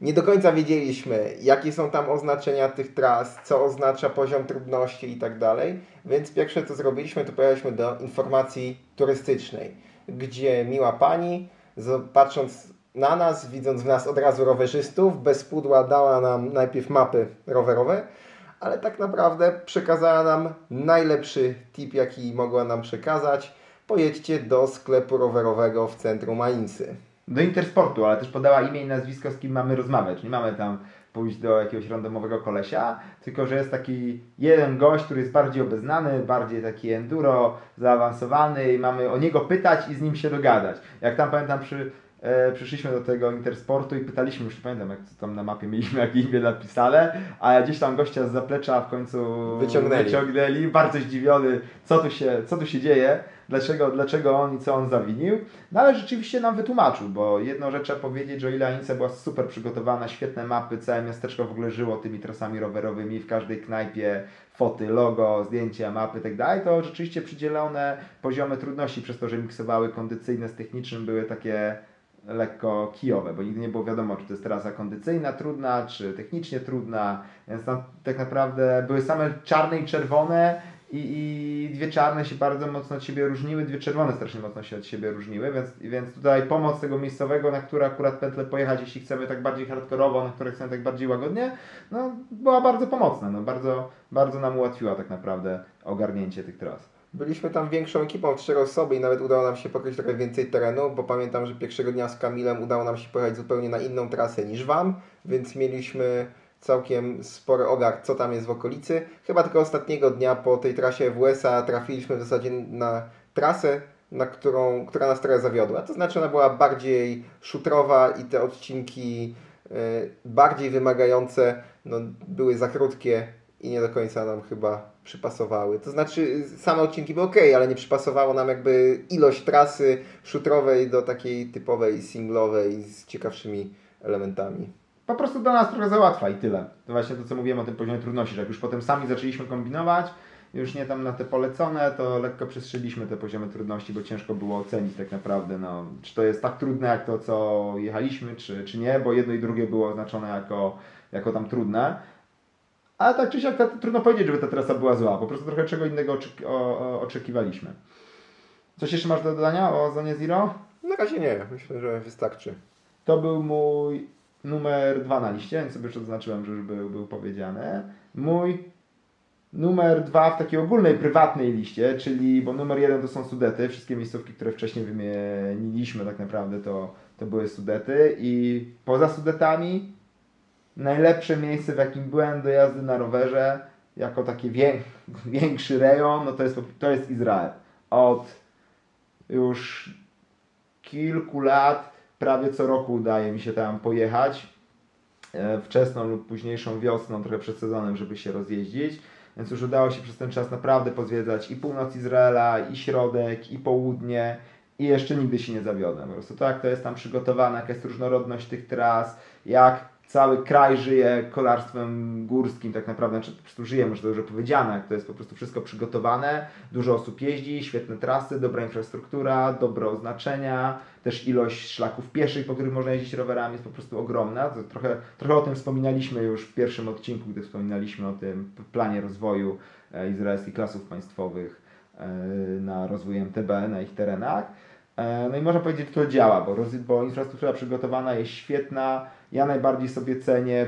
nie do końca wiedzieliśmy, jakie są tam oznaczenia tych tras, co oznacza poziom trudności i tak dalej. Więc pierwsze co zrobiliśmy, to pojechaliśmy do informacji turystycznej, gdzie miła pani patrząc na nas, widząc w nas od razu rowerzystów, bez pudła dała nam najpierw mapy rowerowe, ale tak naprawdę przekazała nam najlepszy tip, jaki mogła nam przekazać. Pojedźcie do sklepu rowerowego w centrum Mainsy. Do Intersportu, ale też podała imię i nazwisko, z kim mamy rozmawiać. Nie mamy tam pójść do jakiegoś randomowego kolesia, tylko że jest taki jeden gość, który jest bardziej obeznany, bardziej taki enduro, zaawansowany i mamy o niego pytać i z nim się dogadać. Jak tam pamiętam przy, e, przyszliśmy do tego Intersportu i pytaliśmy, już nie pamiętam jak tam na mapie mieliśmy jakie imię napisane, a gdzieś tam gościa z zaplecza w końcu wyciągnęli, wyciągnęli bardzo zdziwiony, co tu się, co tu się dzieje dlaczego, dlaczego on i co on zawinił. No ale rzeczywiście nam wytłumaczył, bo jedną rzecz trzeba powiedzieć, że o ile Anica była super przygotowana, świetne mapy, całe miasteczko w ogóle żyło tymi trasami rowerowymi, w każdej knajpie foty, logo, zdjęcia, mapy itd., tak to rzeczywiście przydzielone poziomy trudności przez to, że miksowały kondycyjne z technicznym były takie lekko kijowe, bo nigdy nie było wiadomo, czy to jest trasa kondycyjna, trudna, czy technicznie trudna, więc tam tak naprawdę były same czarne i czerwone i, i dwie czarne się bardzo mocno od siebie różniły, dwie czerwone strasznie mocno się od siebie różniły, więc, więc tutaj pomoc tego miejscowego, na które akurat pętlę pojechać, jeśli chcemy tak bardziej hardkorowo, na które chcemy tak bardziej łagodnie, no była bardzo pomocna, no bardzo, bardzo nam ułatwiła tak naprawdę ogarnięcie tych tras. Byliśmy tam większą ekipą, cztery osoby i nawet udało nam się pokryć trochę więcej terenu, bo pamiętam, że pierwszego dnia z Kamilem udało nam się pojechać zupełnie na inną trasę niż Wam, więc mieliśmy całkiem spory ogar, co tam jest w okolicy. Chyba tylko ostatniego dnia po tej trasie w USA trafiliśmy w zasadzie na trasę, na którą, która nas trochę zawiodła. To znaczy ona była bardziej szutrowa i te odcinki y, bardziej wymagające no, były za krótkie i nie do końca nam chyba przypasowały. To znaczy same odcinki były ok, ale nie przypasowało nam jakby ilość trasy szutrowej do takiej typowej singlowej z ciekawszymi elementami po prostu dla nas trochę załatwa i tyle. To właśnie to, co mówiłem o tym poziomie trudności, że jak już potem sami zaczęliśmy kombinować, już nie tam na te polecone, to lekko przestrzeliliśmy te poziomy trudności, bo ciężko było ocenić tak naprawdę, no, czy to jest tak trudne jak to, co jechaliśmy, czy, czy nie, bo jedno i drugie było oznaczone jako, jako tam trudne. Ale tak czy siak ta, trudno powiedzieć, żeby ta trasa była zła, po prostu trochę czego innego oczeki o, o, oczekiwaliśmy. Coś jeszcze masz do dodania o Zonie Zero? Na razie nie, myślę, że wystarczy. To był mój numer dwa na liście, więc sobie już odznaczyłem, że już był, był powiedziane. Mój numer dwa w takiej ogólnej, prywatnej liście, czyli, bo numer jeden to są Sudety, wszystkie miejscówki, które wcześniej wymieniliśmy tak naprawdę to, to były Sudety i poza Sudetami najlepsze miejsce, w jakim byłem do jazdy na rowerze, jako taki wię, większy rejon, no to jest, to jest Izrael. Od już kilku lat, prawie co roku udaje mi się tam pojechać. E, wczesną lub późniejszą wiosną, trochę przed sezonem, żeby się rozjeździć. Więc już udało się przez ten czas naprawdę pozwiedzać i północ Izraela, i środek, i południe. I jeszcze nigdy się nie zawiodłem. Po prostu tak to jest tam przygotowane, jaka jest różnorodność tych tras, jak cały kraj żyje kolarstwem górskim, tak naprawdę, znaczy po prostu żyje, może to już powiedziane, to jest po prostu wszystko przygotowane, dużo osób jeździ, świetne trasy, dobra infrastruktura, dobre oznaczenia, też ilość szlaków pieszych, po których można jeździć rowerami jest po prostu ogromna. To trochę, trochę o tym wspominaliśmy już w pierwszym odcinku, gdy wspominaliśmy o tym planie rozwoju e, izraelskich klasów państwowych e, na rozwój MTB na ich terenach. E, no i można powiedzieć, że to działa, bo, bo infrastruktura przygotowana jest świetna. Ja najbardziej sobie cenię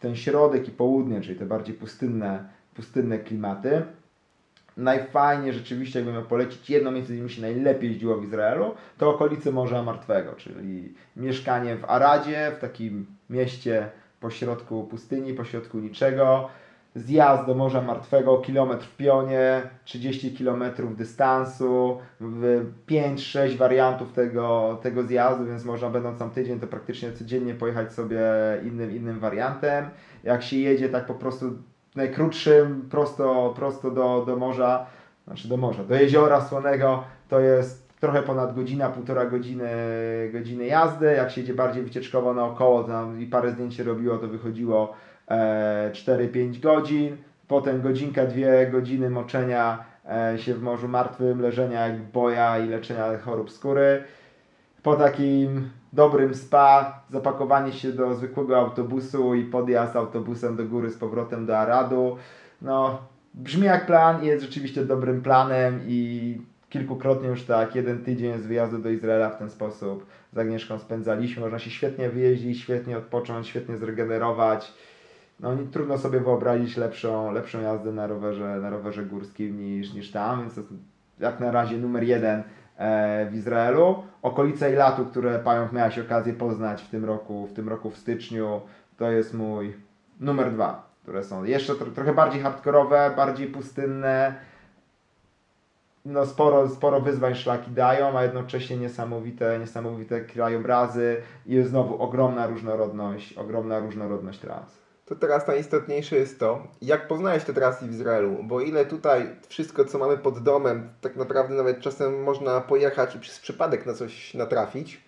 ten środek i południe, czyli te bardziej pustynne, pustynne klimaty. Najfajniej rzeczywiście, jakbym miał polecić jedno miejsce, gdzie mi się najlepiej jeździło w Izraelu, to okolice Morza Martwego, czyli mieszkanie w Aradzie, w takim mieście pośrodku pustyni, pośrodku niczego, zjazd do Morza Martwego, kilometr w pionie, 30 km dystansu, 5-6 wariantów tego, tego zjazdu, więc można będąc tam tydzień, to praktycznie codziennie pojechać sobie innym, innym wariantem. Jak się jedzie tak po prostu najkrótszym, prosto, prosto do, do morza, znaczy do morza, do jeziora słonego, to jest trochę ponad godzina, półtora godziny, godziny jazdy. Jak się jedzie bardziej wycieczkowo naokoło, tam i parę zdjęć się robiło, to wychodziło 4-5 godzin, potem godzinka, dwie godziny moczenia e, się w Morzu Martwym, leżenia jak boja i leczenia chorób skóry. Po takim dobrym spa, zapakowanie się do zwykłego autobusu i podjazd autobusem do góry z powrotem do Aradu. No, brzmi jak plan i jest rzeczywiście dobrym planem i kilkukrotnie już tak, jeden tydzień z wyjazdu do Izraela w ten sposób z Agnieszką spędzaliśmy. Można się świetnie wyjeździć, świetnie odpocząć, świetnie zregenerować no trudno sobie wyobrazić lepszą, lepszą jazdę na rowerze, na rowerze górskim niż, niż tam, więc to jest jak na razie numer jeden e, w Izraelu. Okolice Ilatu, które Pająk miałeś okazję poznać w tym roku, w tym roku w styczniu, to jest mój numer dwa, które są jeszcze tro, trochę bardziej hardkorowe, bardziej pustynne, no sporo, sporo wyzwań szlaki dają, a jednocześnie niesamowite, niesamowite krajobrazy i znowu ogromna różnorodność, ogromna różnorodność tras to teraz najistotniejsze jest to, jak poznałeś te trasy w Izraelu, bo ile tutaj wszystko, co mamy pod domem, tak naprawdę nawet czasem można pojechać i przez przypadek na coś natrafić,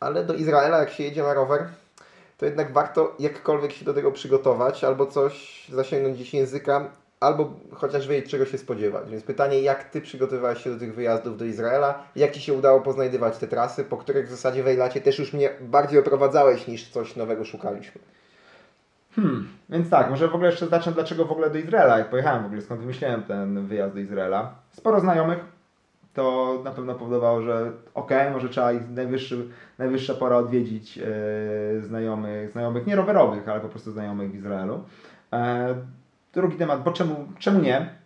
ale do Izraela, jak się jedzie na rower, to jednak warto jakkolwiek się do tego przygotować, albo coś zasięgnąć gdzieś języka, albo chociaż wiedzieć, czego się spodziewać. Więc pytanie, jak Ty przygotowywałeś się do tych wyjazdów do Izraela? Jak Ci się udało poznajdywać te trasy, po których w zasadzie w Ejlacie też już mnie bardziej oprowadzałeś, niż coś nowego szukaliśmy? Hmm, więc tak, może w ogóle jeszcze zacznę dlaczego w ogóle do Izraela, jak pojechałem w ogóle, skąd wymyśliłem ten wyjazd do Izraela. Sporo znajomych, to na pewno powodowało, że okej, okay, może trzeba ich najwyższy, najwyższa pora odwiedzić e, znajomych, znajomych nie rowerowych, ale po prostu znajomych w Izraelu. E, drugi temat, bo czemu, czemu nie?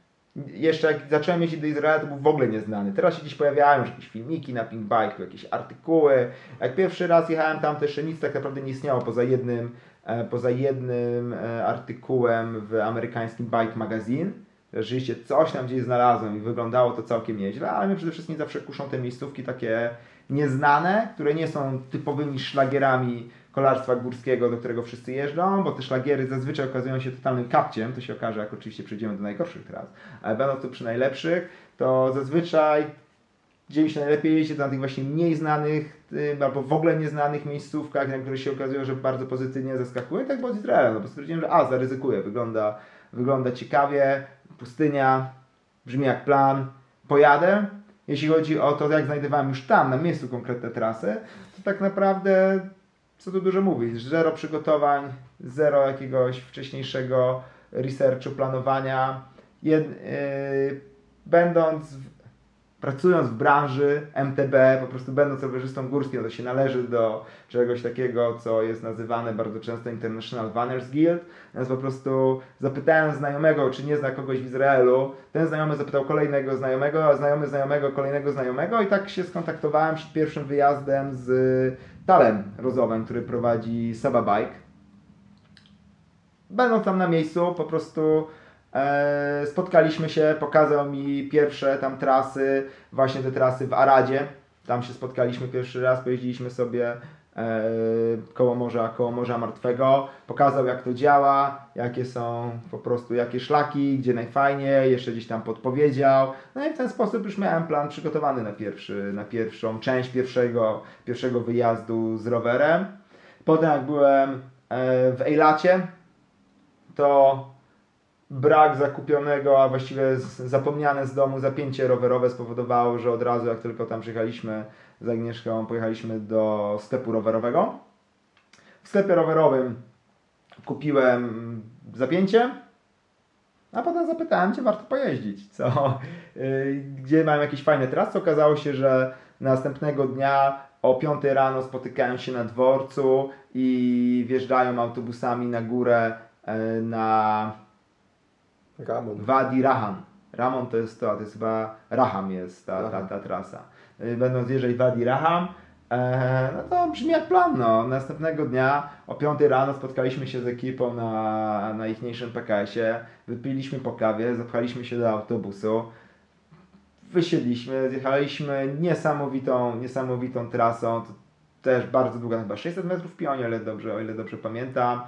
Jeszcze jak zacząłem jeździć do Izraela, to był w ogóle nieznany. Teraz się gdzieś pojawiają już jakieś filmiki na Pink Bike, jakieś artykuły. Jak pierwszy raz jechałem tam, to jeszcze nic tak naprawdę nie istniało poza jednym poza jednym e, artykułem w amerykańskim Bike Magazine. Rzeczywiście coś tam gdzieś znalazłem i wyglądało to całkiem nieźle, ale mnie przede wszystkim zawsze kuszą te miejscówki takie nieznane, które nie są typowymi szlagierami kolarstwa górskiego, do którego wszyscy jeżdżą, bo te szlagiery zazwyczaj okazują się totalnym kapciem, to się okaże, jak oczywiście przejdziemy do najgorszych tras, ale będąc tu przy najlepszych, to zazwyczaj gdzie mi się najlepiej jeździ, na tych właśnie mniej znanych albo w ogóle nieznanych miejscówkach, na które się okazują, że bardzo pozytywnie zaskakuje, tak było z Izraelem, no bo stwierdziłem, że a, zaryzykuję, wygląda, wygląda ciekawie, pustynia, brzmi jak plan, pojadę. Jeśli chodzi o to, jak znajdowałem już tam, na miejscu konkretne trasy, to tak naprawdę, co tu dużo mówić, zero przygotowań, zero jakiegoś wcześniejszego researchu, planowania. Jed, yy, będąc w pracując w branży MTB, po prostu będąc rowerzystą górskim, to się należy do czegoś takiego, co jest nazywane bardzo często International Runners Guild, więc po prostu zapytałem znajomego, czy nie zna kogoś w Izraelu, ten znajomy zapytał kolejnego znajomego, a znajomy znajomego kolejnego znajomego i tak się skontaktowałem przed pierwszym wyjazdem z Talem Rozowem, który prowadzi Saba Bike. Będąc tam na miejscu, po prostu spotkaliśmy się, pokazał mi pierwsze tam trasy, właśnie te trasy w Aradzie. Tam się spotkaliśmy pierwszy raz, pojeździliśmy sobie e, koło morza, koło Morza Martwego. Pokazał jak to działa, jakie są po prostu, jakie szlaki, gdzie najfajniej, jeszcze gdzieś tam podpowiedział. No i w ten sposób już miałem plan przygotowany na, pierwszy, na pierwszą część pierwszego, pierwszego wyjazdu z rowerem. Potem jak byłem e, w Ejlacie, to brak zakupionego, a właściwie zapomniane z domu zapięcie rowerowe spowodowało, że od razu jak tylko tam przyjechaliśmy z Agnieszką, pojechaliśmy do sklepu rowerowego. W sklepie rowerowym kupiłem zapięcie, a potem zapytałem, gdzie warto pojeździć, co, yy, gdzie mają jakieś fajne trasy. Okazało się, że następnego dnia o 5 rano spotykają się na dworcu i wjeżdżają autobusami na górę yy, na Ramon. Wadi Raham. Ramon to jest to, a to jest chyba Raham jest ta, ta, ta trasa. Y, Będą zjeżdżać Wadi Raham, e, no to brzmi jak plan. No. Następnego dnia o 5 rano spotkaliśmy się z ekipą na, na ichniejszym PKS-ie, wypiliśmy po kawie, zapchaliśmy się do autobusu, wysiedliśmy, zjechaliśmy niesamowitą, niesamowitą trasą, też bardzo długa, chyba 600 metrów w pionie, ile dobrze, o ile dobrze pamiętam.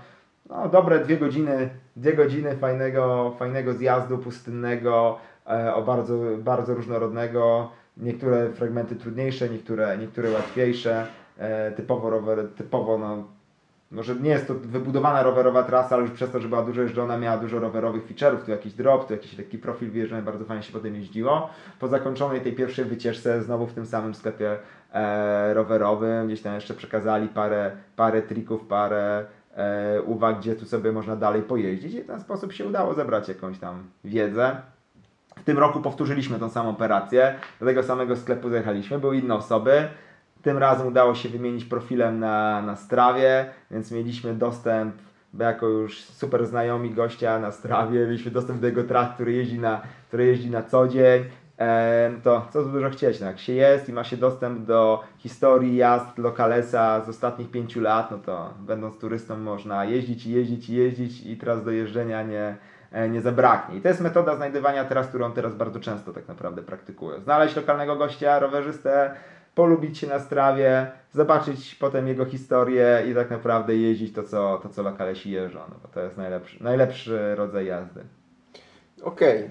No, dobre dwie godziny, dwie godziny fajnego, fajnego zjazdu pustynnego, e, o bardzo, bardzo różnorodnego. Niektóre fragmenty trudniejsze, niektóre, niektóre łatwiejsze. E, typowo rower, typowo no, może nie jest to wybudowana rowerowa trasa, ale już przez to, że była dużo jeżdżona, miała dużo rowerowych feature'ów, tu jakiś drop, tu jakiś taki profil wyjeżdżany, bardzo fajnie się potem jeździło. Po zakończonej tej pierwszej wycieczce znowu w tym samym sklepie e, rowerowym, gdzieś tam jeszcze przekazali parę, parę trików, parę uwag, gdzie tu sobie można dalej pojeździć i w ten sposób się udało zebrać jakąś tam wiedzę. W tym roku powtórzyliśmy tą samą operację, do tego samego sklepu zajechaliśmy, były inne osoby. Tym razem udało się wymienić profilem na, na strawie, więc mieliśmy dostęp, jako już super znajomi gościa na strawie, mieliśmy dostęp do jego tras, który jeździ na, który jeździ na co dzień. To co tu dużo chcieć, no jak się jest i ma się dostęp do historii jazd Lokalesa z ostatnich pięciu lat, no to będąc turystą można jeździć i jeździć i jeździć i tras do jeżdżenia nie, e, nie zabraknie. I to jest metoda znajdywania tras, którą teraz bardzo często tak naprawdę praktykuję. Znaleźć lokalnego gościa, rowerzystę, polubić się na strawie, zobaczyć potem jego historię i tak naprawdę jeździć to, co, to, co lokalesi jeżdżą, no bo to jest najlepszy, najlepszy rodzaj jazdy. Okej,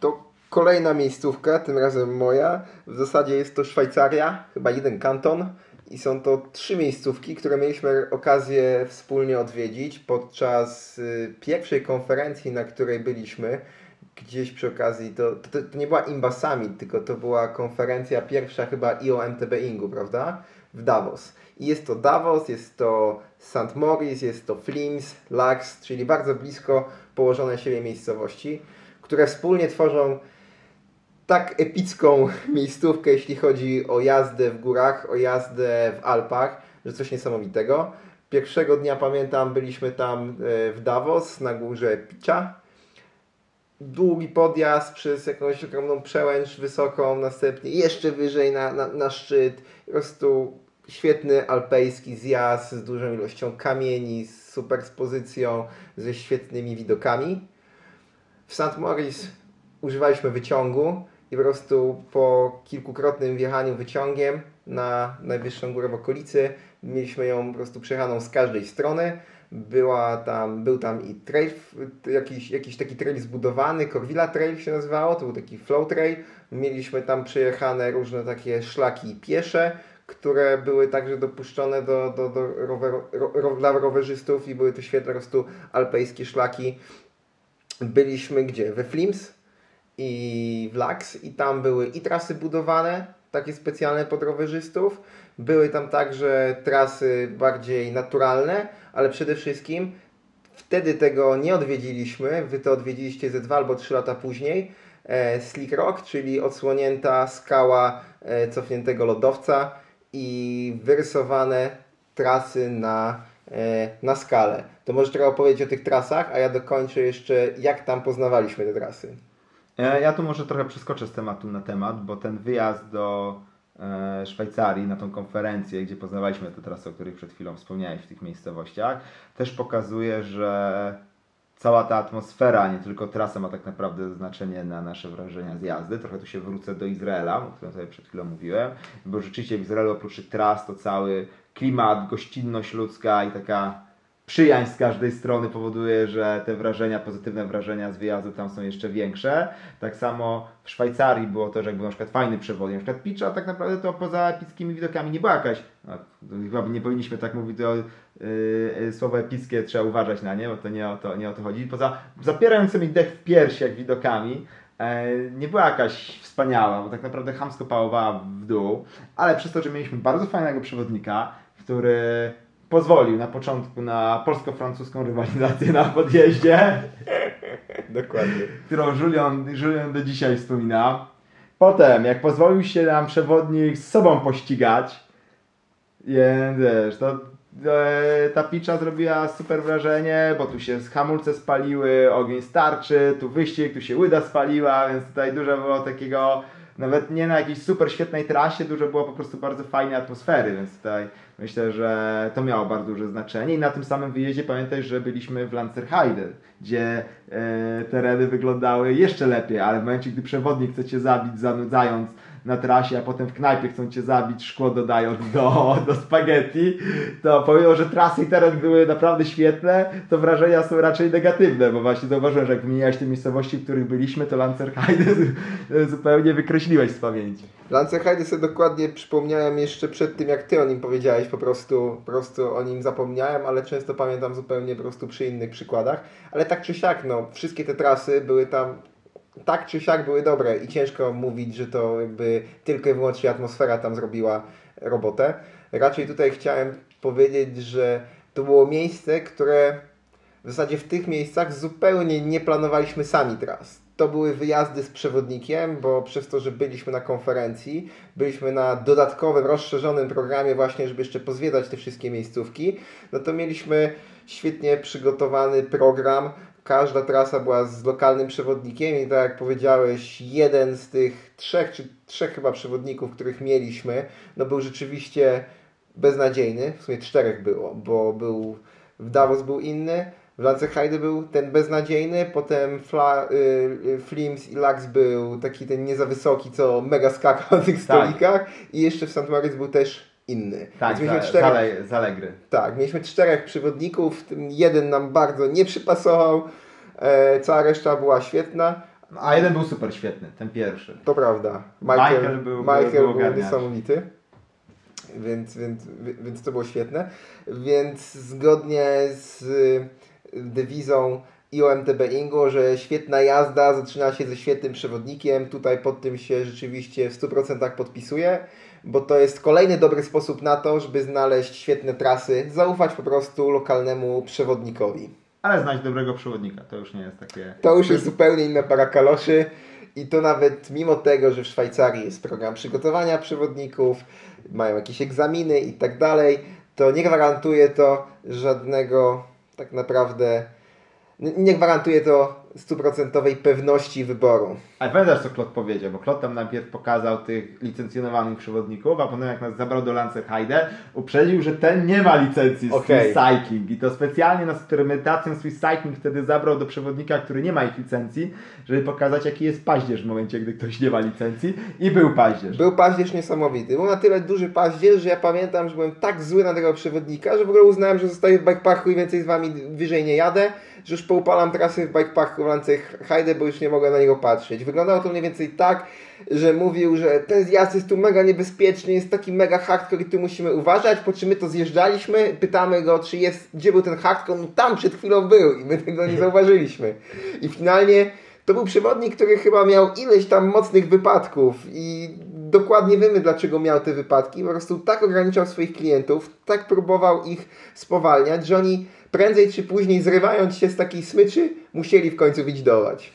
to kolejna miejscówka, tym razem moja. W zasadzie jest to Szwajcaria, chyba jeden kanton. I są to trzy miejscówki, które mieliśmy okazję wspólnie odwiedzić podczas y, pierwszej konferencji, na której byliśmy. Gdzieś przy okazji, to, to, to nie była Imba Summit, tylko to była konferencja pierwsza chyba IOMTB Ingu, prawda? W Davos. I jest to Davos, jest to St. Moritz, jest to Flims, Lax, czyli bardzo blisko położone siebie miejscowości, które wspólnie tworzą tak epicką miejscówkę, jeśli chodzi o jazdę w górach, o jazdę w Alpach, że coś niesamowitego. Pierwszego dnia pamiętam, byliśmy tam e, w Davos na górze Picza. Długi podjazd przez jakąś ogromną przełęcz wysoką, następnie jeszcze wyżej na, na, na szczyt. Po prostu świetny alpejski zjazd z dużą ilością kamieni, z superspozycją, ze świetnymi widokami. W St. Moritz używaliśmy wyciągu i po prostu po kilkukrotnym wjechaniu wyciągiem na najwyższą górę w okolicy mieliśmy ją po prostu przejechaną z każdej strony. Była tam, był tam i trail, jakiś, jakiś taki trail zbudowany, Corvilla Trail się nazywało, to był taki flow trail. Mieliśmy tam przejechane różne takie szlaki piesze, które były także dopuszczone do, do, do rower, ro, dla rowerzystów i były to świetne po prostu alpejskie szlaki. Byliśmy gdzie? We Flims i w i tam były i trasy budowane, takie specjalne pod rowerzystów. Były tam także trasy bardziej naturalne, ale przede wszystkim wtedy tego nie odwiedziliśmy. Wy to odwiedziliście ze dwa albo trzy lata później. E, Slick Rock, czyli odsłonięta skała e, cofniętego lodowca i wyrysowane trasy na, e, na skalę. To może trochę opowiedzieć o tych trasach, a ja dokończę jeszcze, jak tam poznawaliśmy te trasy. E, Ja tu może trochę przeskoczę z tematu na temat, bo ten wyjazd do e, Szwajcarii na tą konferencję, gdzie poznawaliśmy te trasy, o których przed chwilą wspomniałeś w tych miejscowościach, też pokazuje, że cała ta atmosfera, nie tylko trasa ma tak naprawdę znaczenie na nasze wrażenia z jazdy. Trochę tu się wrócę do Izraela, o którym sobie przed chwilą mówiłem, bo rzeczywiście w Izraelu oprócz tras to cały klimat, gościnność ludzka i taka przyjaźń z każdej strony powoduje, że te wrażenia, pozytywne wrażenia z wyjazdu tam są jeszcze większe. Tak samo w Szwajcarii było to, że jak był na przykład fajny przewodnik, na przykład Picza, tak naprawdę to poza epickimi widokami nie była jakaś, no, chyba nie powinniśmy tak mówić, to yy, słowo epickie trzeba uważać na nie, bo to nie o to, nie o to chodzi. Poza zapierającymi dech w piersiach widokami, e, nie była jakaś wspaniała, bo tak naprawdę hamsko pałowała w dół, ale przez to, że mieliśmy bardzo fajnego przewodnika, który pozwolił na początku na polsko-francuską rywalizację na podjeździe. Dokładnie. Którą Julian, Julian do dzisiaj wspomina. Potem, jak pozwolił się nam przewodnik z sobą pościgać, więc wiesz, to e, ta picza zrobiła super wrażenie, bo tu się hamulce spaliły, ogień starczy, tu wyścig, tu się łyda spaliła, więc tutaj dużo było takiego nawet nie na jakiejś super świetnej trasie, dużo było po prostu bardzo fajnej atmosfery, więc tutaj myślę, że to miało bardzo duże znaczenie. I na tym samym wyjeździe pamiętaj, że byliśmy w Lanzerheide, gdzie e, tereny wyglądały jeszcze lepiej, ale w momencie, gdy przewodnik chce Cię zabić zanudzając na trasie, a potem w knajpie chcą Cię zabić, szkło dodając do, do spaghetti, to pomimo, że trasy i teren były naprawdę świetne, to wrażenia są raczej negatywne, bo właśnie zauważyłem, że jak wymieniałeś te miejscowości, w których byliśmy, to Lanzerheide zupełnie wykreśliłeś z pamięci. Lanzerheide sobie dokładnie przypomniałem jeszcze przed tym, jak Ty o nim powiedziałeś, po prostu, po prostu o nim zapomniałem, ale często pamiętam zupełnie po prostu przy innych przykładach, ale tak czy siak, no, wszystkie te trasy były tam tak czy siak były dobre i ciężko mówić, że to jakby tylko i wyłącznie atmosfera tam zrobiła robotę. Raczej tutaj chciałem powiedzieć, że to było miejsce, które w zasadzie w tych miejscach zupełnie nie planowaliśmy sami tras. To były wyjazdy z przewodnikiem, bo przez to, że byliśmy na konferencji, byliśmy na dodatkowym, rozszerzonym programie właśnie, żeby jeszcze pozwiedzać te wszystkie miejscówki, no to mieliśmy świetnie przygotowany program, każda trasa była z lokalnym przewodnikiem i tak jak powiedziałeś, jeden z tych trzech, czy trzech chyba przewodników, których mieliśmy, no był rzeczywiście beznadziejny, w sumie czterech było, bo był w Davos był inny, w Lanceheide był ten beznadziejny, potem Fla, y, y, Flims i Lux był taki ten nie za wysoki, co mega skakał na tych stolikach tak. i jeszcze w St. Moritz był też inny. Tak, mieliśmy za, czterech, zalegry. Tak, mieliśmy czterech przewodników, w tym jeden nam bardzo nie przypasował, e, cała reszta była świetna. A jeden był super świetny, ten pierwszy. To prawda. Michael, Michael był, Michael był, był niesamowity. Więc, więc, więc to było świetne. Więc zgodnie z y, dewizą IOMTB Ingo, że świetna jazda zaczyna się ze świetnym przewodnikiem. Tutaj pod tym się rzeczywiście w 100% podpisuję bo to jest kolejny dobry sposób na to, żeby znaleźć świetne trasy, zaufać po prostu lokalnemu przewodnikowi. Ale znać dobrego przewodnika, to już nie jest takie... To już jest zupełnie inna para kaloszy i to nawet mimo tego, że w Szwajcarii jest program przygotowania przewodników, mają jakieś egzaminy i tak dalej, to nie gwarantuje to żadnego tak naprawdę, nie gwarantuje to stuprocentowej pewności wyboru. Ale pamiętasz, co Klot powiedział, bo Klot tam najpierw pokazał tych licencjonowanych przewodników, a potem jak nas zabrał do Lancerheide, uprzedził, że ten nie ma licencji okay. Cycling i to specjalnie na eksperymentację swój Cycling wtedy zabrał do przewodnika, który nie ma ich licencji, żeby pokazać, jaki jest paździerz w momencie, gdy ktoś nie ma licencji i był paździerz. Był paździerz niesamowity. Był na tyle duży paździerz, że ja pamiętam, że byłem tak zły na tego przewodnika, że w ogóle uznałem, że zostaję w bikeparku i więcej z Wami wyżej nie jadę, że już poupalam trasy w bikeparku w Heide, bo już nie mogę na niego patrzeć. Wyglądało to mniej więcej tak, że mówił, że ten zjazd jest tu mega niebezpieczny, jest taki mega hardcore i tu musimy uważać, po czym my to zjeżdżaliśmy, pytamy go, czy jest, gdzie był ten hardcore, no tam przed chwilą był i my tego nie zauważyliśmy. I finalnie to był przewodnik, który chyba miał ileś tam mocnych wypadków i dokładnie wiemy, dlaczego miał te wypadki. Po prostu tak ograniczał swoich klientów, tak próbował ich spowalniać, że oni prędzej czy później zrywając się z takiej smyczy, musieli w końcu widzidować.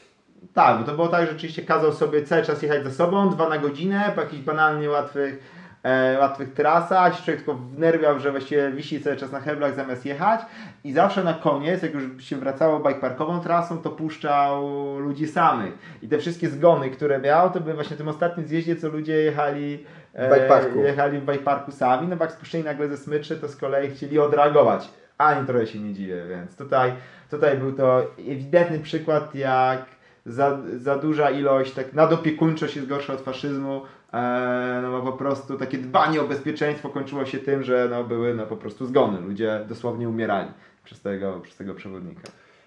Tak, bo to było tak, że rzeczywiście kazał sobie cały czas jechać ze sobą, dwa na godzinę, po jakichś banalnie łatwych, e, łatwych trasach. Człowiek tylko wnerwiał, że właściwie wisi cały czas na heblach zamiast jechać. I zawsze na koniec, jak już się wracało bikeparkową trasą, to puszczał ludzi samych. I te wszystkie zgony, które miał, to były właśnie tym ostatnim zjeździe, co ludzie jechali w bikeparku. jechali w bikeparku sami, no bo jak spuszczeni nagle ze smyczy, to z kolei chcieli odreagować ani trochę się nie dziwię, więc tutaj, tutaj był to ewidentny przykład, jak za, za duża ilość, tak nadopiekuńczość jest gorsza od faszyzmu, e, no bo po prostu takie dbanie o bezpieczeństwo kończyło się tym, że no, były no, po prostu zgony, ludzie dosłownie umierali przez tego, przez tego przewodnika.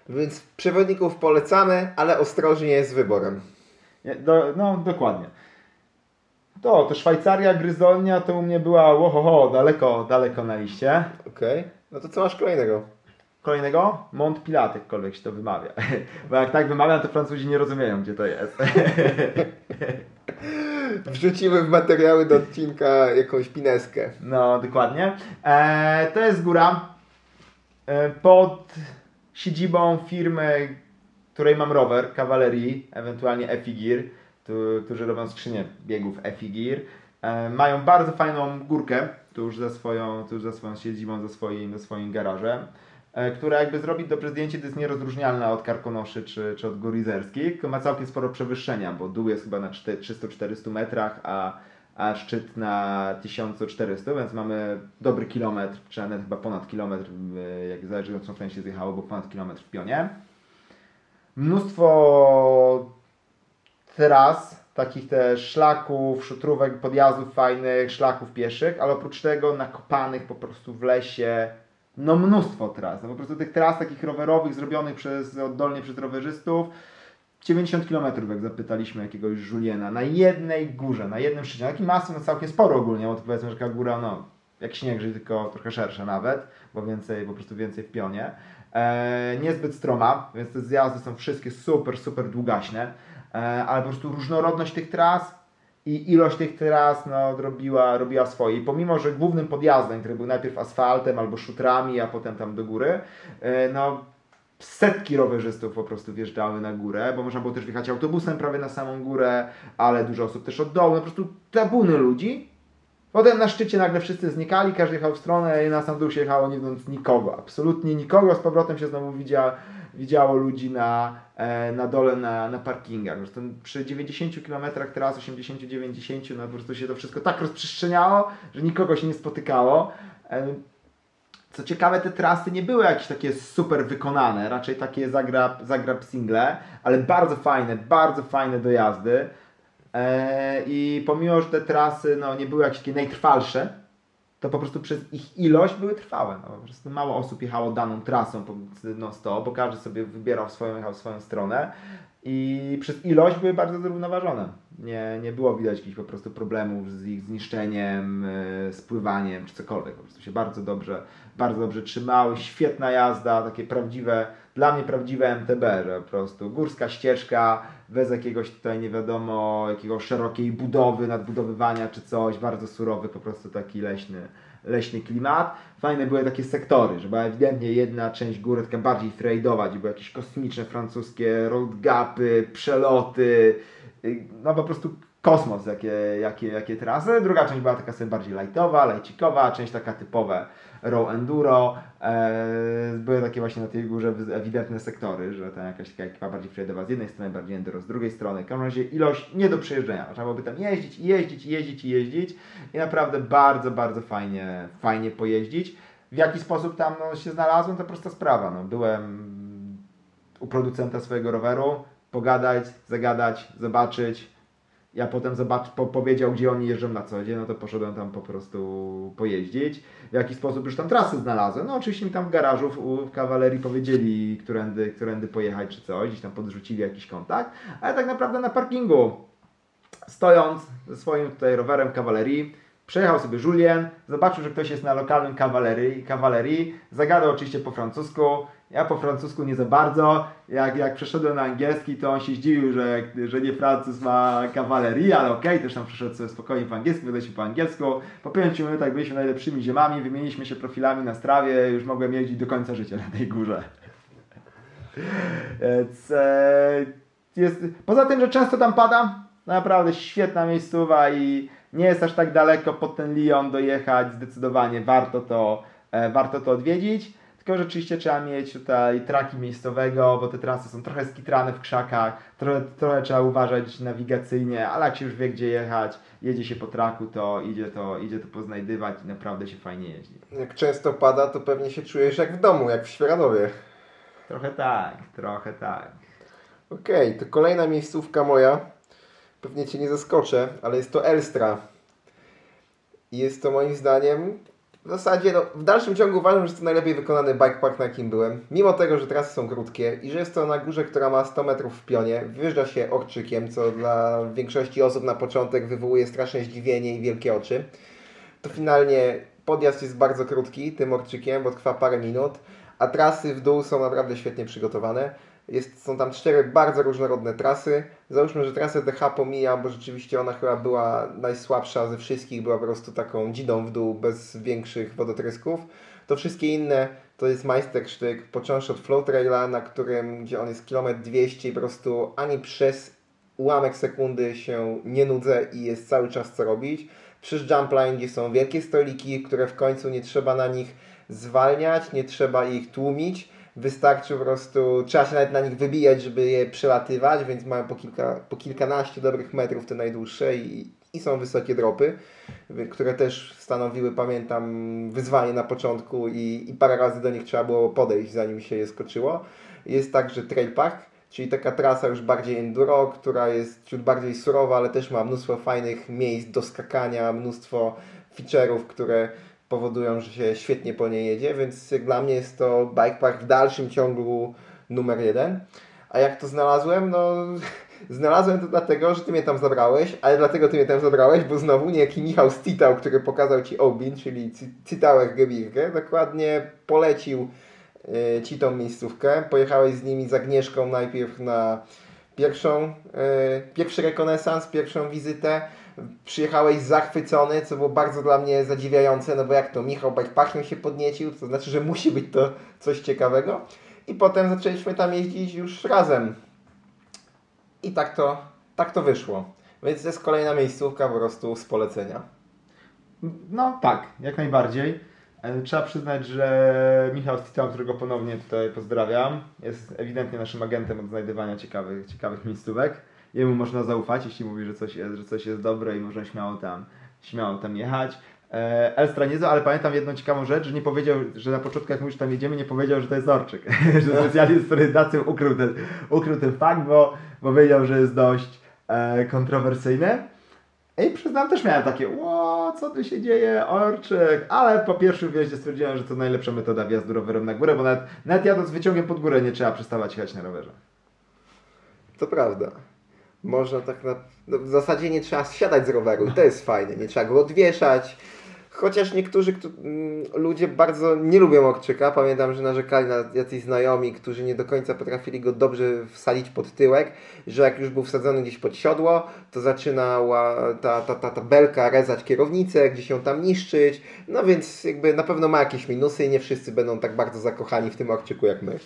Więc przewodników polecamy, ale ostrożnie z wyborem. No, dokładnie. To, to Szwajcaria, Gryzolnia to u mnie była ohoho, daleko, daleko na liście. Okej. No to co masz kolejnego? Kolejnego? Mont Pilat, jakkolwiek się to wymawia. Bo jak tak wymawiam, to Francuzi nie rozumieją, gdzie to jest. Wrzucimy w materiały do odcinka jakąś pineskę. No, dokładnie. E, to jest góra e, pod siedzibą firmy, której mam rower, kawalerii, ewentualnie Efigir, którzy robią skrzynię biegów Efigir. E, mają bardzo fajną górkę tuż za swoją, tuż za swoją siedzibą, za swoim, za swoim garażem, e, która jakby zrobić dobrze zdjęcie, to jest nierozróżnialna od karkonoszy czy, czy od gór izerskich, ma całkiem sporo przewyższenia, bo dół jest chyba na 300-400 metrach, a, a szczyt na 1400, więc mamy dobry kilometr, czy nawet chyba ponad kilometr, e, jak zależy od którą się zjechało, bo ponad kilometr w pionie. Mnóstwo tras, takich też szlaków, szutrówek, podjazdów fajnych, szlaków pieszych, ale oprócz tego nakopanych po prostu w lesie, no mnóstwo tras. No po prostu tych tras takich rowerowych zrobionych przez, oddolnie przez rowerzystów, 90 km jak zapytaliśmy jakiegoś Juliena, na jednej górze, na jednym szczycie. Taki masy no całkiem sporo ogólnie, bo to powiedzmy, że taka góra, no jak śnieg, że tylko trochę szersza nawet, bo więcej, po prostu więcej w pionie. E, niezbyt stroma, więc te zjazdy są wszystkie super, super długaśne, ale po prostu różnorodność tych tras i ilość tych tras no, robiła, robiła swoje. I pomimo, że głównym podjazdem, który był najpierw asfaltem albo szutrami, a potem tam do góry, e, no setki rowerzystów po prostu wjeżdżały na górę, bo można było też wjechać autobusem prawie na samą górę, ale dużo osób też od dołu, no po prostu tabuny ludzi. Potem na szczycie nagle wszyscy znikali, każdy jechał w stronę i na sam dół się jechało nie widząc nikogo, absolutnie nikogo. Z powrotem się znowu widziało, widziało ludzi na, e, na dole na, na parkingach. Zresztą przy 90 km teraz, 80-90, no po prostu się to wszystko tak rozprzestrzeniało, że nikogo się nie spotykało. E, co ciekawe, te trasy nie były jakieś takie super wykonane, raczej takie zagrab, zagrab single, ale bardzo fajne, bardzo fajne dojazdy. Eee, I pomimo, że te trasy no, nie były jakieś takie najtrwalsze, to po prostu przez ich ilość były trwałe. No, po prostu mało osób jechało daną trasą non stop, bo każdy sobie wybierał swoją, jechał swoją stronę i przez ilość były bardzo zrównoważone. Nie, nie było widać jakichś po prostu problemów z ich zniszczeniem, yy, spływaniem czy cokolwiek. Po prostu się bardzo dobrze, bardzo dobrze trzymały. Świetna jazda, takie prawdziwe, dla mnie prawdziwe MTB, że po prostu górska ścieżka bez jakiegoś tutaj nie wiadomo, jakiego szerokiej budowy, nadbudowywania czy coś, bardzo surowy, po prostu taki leśny, leśny klimat. Fajne były takie sektory, że była ewidentnie jedna część góry taka bardziej gdzie były jakieś kosmiczne francuskie road gapy, przeloty, no po prostu kosmos, jakie, jakie, jakie trasy. Druga część była taka sobie bardziej lightowa, lajcikowa, część taka typowe row enduro. Eee, były takie właśnie na tej górze ewidentne sektory, że tam jakaś taka ekipa bardziej fredowa z jednej strony, bardziej enduro z drugiej strony. W każdym razie ilość nie do przejeżdżenia. Trzeba byłoby tam jeździć, jeździć, jeździć i jeździć i naprawdę bardzo, bardzo fajnie, fajnie pojeździć. W jaki sposób tam no, się znalazłem, to prosta sprawa. No, byłem u producenta swojego roweru, pogadać, zagadać, zobaczyć, ja potem zobacz, po, powiedział, gdzie oni jeżdżą na co dzień, no to poszedłem tam po prostu pojeździć. W jaki sposób już tam trasy znalazłem. No oczywiście mi tam w garażu w, w kawalerii powiedzieli, którędy, którędy pojechać czy coś, gdzieś tam podrzucili jakiś kontakt, ale tak naprawdę na parkingu stojąc ze swoim tutaj rowerem kawalerii, Przejechał sobie Julien, zobaczył, że ktoś jest na lokalnym kawalerii, kawalerii zagadał oczywiście po francusku, ja po francusku nie za bardzo. Jak, jak przeszedłem na angielski, to on się zdziwił, że, że nie Francuz ma kawalerii, ale okej, okay, też tam przeszedł sobie spokojnie po angielsku, wydaliśmy po angielsku. Po 5 minutach byliśmy najlepszymi ziemami, wymieniliśmy się profilami na strawie, już mogłem jeździć do końca życia na tej górze. Więc, e, jest, poza tym, że często tam pada, naprawdę świetna miejscowa i nie jest aż tak daleko pod ten Lyon dojechać, zdecydowanie warto to, e, warto to odwiedzić. tylko rzeczywiście trzeba mieć tutaj traki miejscowego, bo te trasy są trochę skitrane w krzakach, trochę, trochę trzeba uważać nawigacyjnie, ale jak się już wie gdzie jechać, jedzie się po traku, to idzie to, idzie to poznajdywać i naprawdę się fajnie jeździ. Jak często pada, to pewnie się czujesz jak w domu, jak w Świeradowie. Trochę tak, trochę tak. Okej, to kolejna miejscówka moja. Pewnie Cię nie zaskoczę, ale jest to Elstra. I jest to moim zdaniem w zasadzie, no, w dalszym ciągu uważam, że to najlepiej wykonany bike park, na jakim byłem. Mimo tego, że trasy są krótkie i że jest to na górze, która ma 100 metrów w pionie, wyjeżdża się orczykiem, co dla większości osób na początek wywołuje straszne zdziwienie i wielkie oczy. To finalnie podjazd jest bardzo krótki tym orczykiem, bo trwa parę minut, a trasy w dół są naprawdę świetnie przygotowane. Jest, są tam cztery bardzo różnorodne trasy. Załóżmy, że trasę DH pomijam, bo rzeczywiście ona chyba była najsłabsza ze wszystkich, była po prostu taką dzidą w dół, bez większych wodotrysków. To wszystkie inne to jest majstersztyk, począwszy od flow traila, na którym, gdzie on jest kilometr 200 i po prostu ani przez ułamek sekundy się nie nudzę i jest cały czas co robić. Przez jump line, gdzie są wielkie stoliki, które w końcu nie trzeba na nich zwalniać, nie trzeba ich tłumić wystarczy po prostu, trzeba się nawet na nich wybijać, żeby je przelatywać, więc mają po, kilka, po kilkanaście dobrych metrów te najdłuższe i, i są wysokie dropy, które też stanowiły, pamiętam, wyzwanie na początku i, i parę razy do nich trzeba było podejść, zanim się je skoczyło. Jest także trail park, czyli taka trasa już bardziej enduro, która jest ciut bardziej surowa, ale też ma mnóstwo fajnych miejsc do skakania, mnóstwo feature'ów, które powodują, że się świetnie po niej jedzie, więc jak dla mnie jest to bike park w dalszym ciągu numer jeden. A jak to znalazłem? No, znalazłem to dlatego, że Ty mnie tam zabrałeś, ale dlatego Ty mnie tam zabrałeś, bo znowu niejaki Michał Stitał, który pokazał Ci Obin, czyli Citałek Gebirge, dokładnie polecił y, Ci tą miejscówkę. Pojechałeś z nimi z Agnieszką najpierw na pierwszą, y, pierwszy rekonesans, pierwszą wizytę, przyjechałeś zachwycony, co było bardzo dla mnie zadziwiające, no bo jak to Michał Bajpachnią się podniecił, to znaczy, że musi być to coś ciekawego. I potem zaczęliśmy tam jeździć już razem. I tak to, tak to wyszło. Więc to jest kolejna miejscówka po prostu z polecenia. No tak, jak najbardziej. E, trzeba przyznać, że Michał Stitam, którego ponownie tutaj pozdrawiam, jest ewidentnie naszym agentem od znajdywania ciekawych, ciekawych miejscówek jemu można zaufać, jeśli mówi, że coś jest, że coś jest dobre i można śmiało tam, śmiało tam jechać. E, Elstra niezła, ale pamiętam jedną ciekawą rzecz, że nie powiedział, że na początku jak mówisz, tam jedziemy, nie powiedział, że to jest Orczyk. że specjalnie z prezydencją ukrył ten, ukrył ten fakt, bo, bo wiedział, że jest dość e, kontrowersyjny. I przyznam, też miałem takie, ło, co tu się dzieje, Orczyk. Ale po pierwszym wjeździe stwierdziłem, że to najlepsza metoda wjazdu rowerem na górę, bo nawet, nawet jadąc wyciągiem pod górę nie trzeba przestawać jechać na rowerze. To prawda. Można tak na... No w zasadzie nie trzeba siadać z roweru to jest fajne. Nie trzeba go odwieszać. Chociaż niektórzy kto, mm, ludzie bardzo nie lubią okczyka. Pamiętam, że narzekali na jacyś znajomi, którzy nie do końca potrafili go dobrze wsadzić pod tyłek, że jak już był wsadzony gdzieś pod siodło, to zaczynała ta, ta, ta, ta belka rezać kierownicę, gdzieś ją tam niszczyć. No więc jakby na pewno ma jakieś minusy i nie wszyscy będą tak bardzo zakochani w tym okczyku jak my.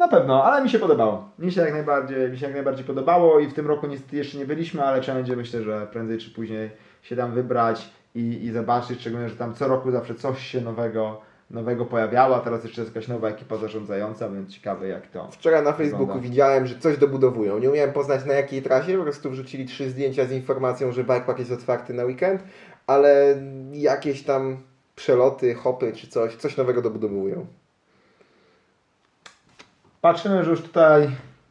Na pewno, ale mi się podobało. Mi się jak najbardziej, mi się jak najbardziej podobało i w tym roku niestety jeszcze nie byliśmy, ale trzeba będzie myślę, że prędzej czy później się tam wybrać i, i zobaczyć, szczególnie, że tam co roku zawsze coś się nowego, nowego pojawiało, a teraz jeszcze jest jakaś nowa ekipa zarządzająca, więc ciekawe jak to Wczoraj na Facebooku wygląda. widziałem, że coś dobudowują. Nie umiałem poznać na jakiej trasie, po prostu wrzucili trzy zdjęcia z informacją, że bikepark jest otwarty na weekend, ale jakieś tam przeloty, hopy czy coś, coś nowego dobudowują. Patrzymy, że już tutaj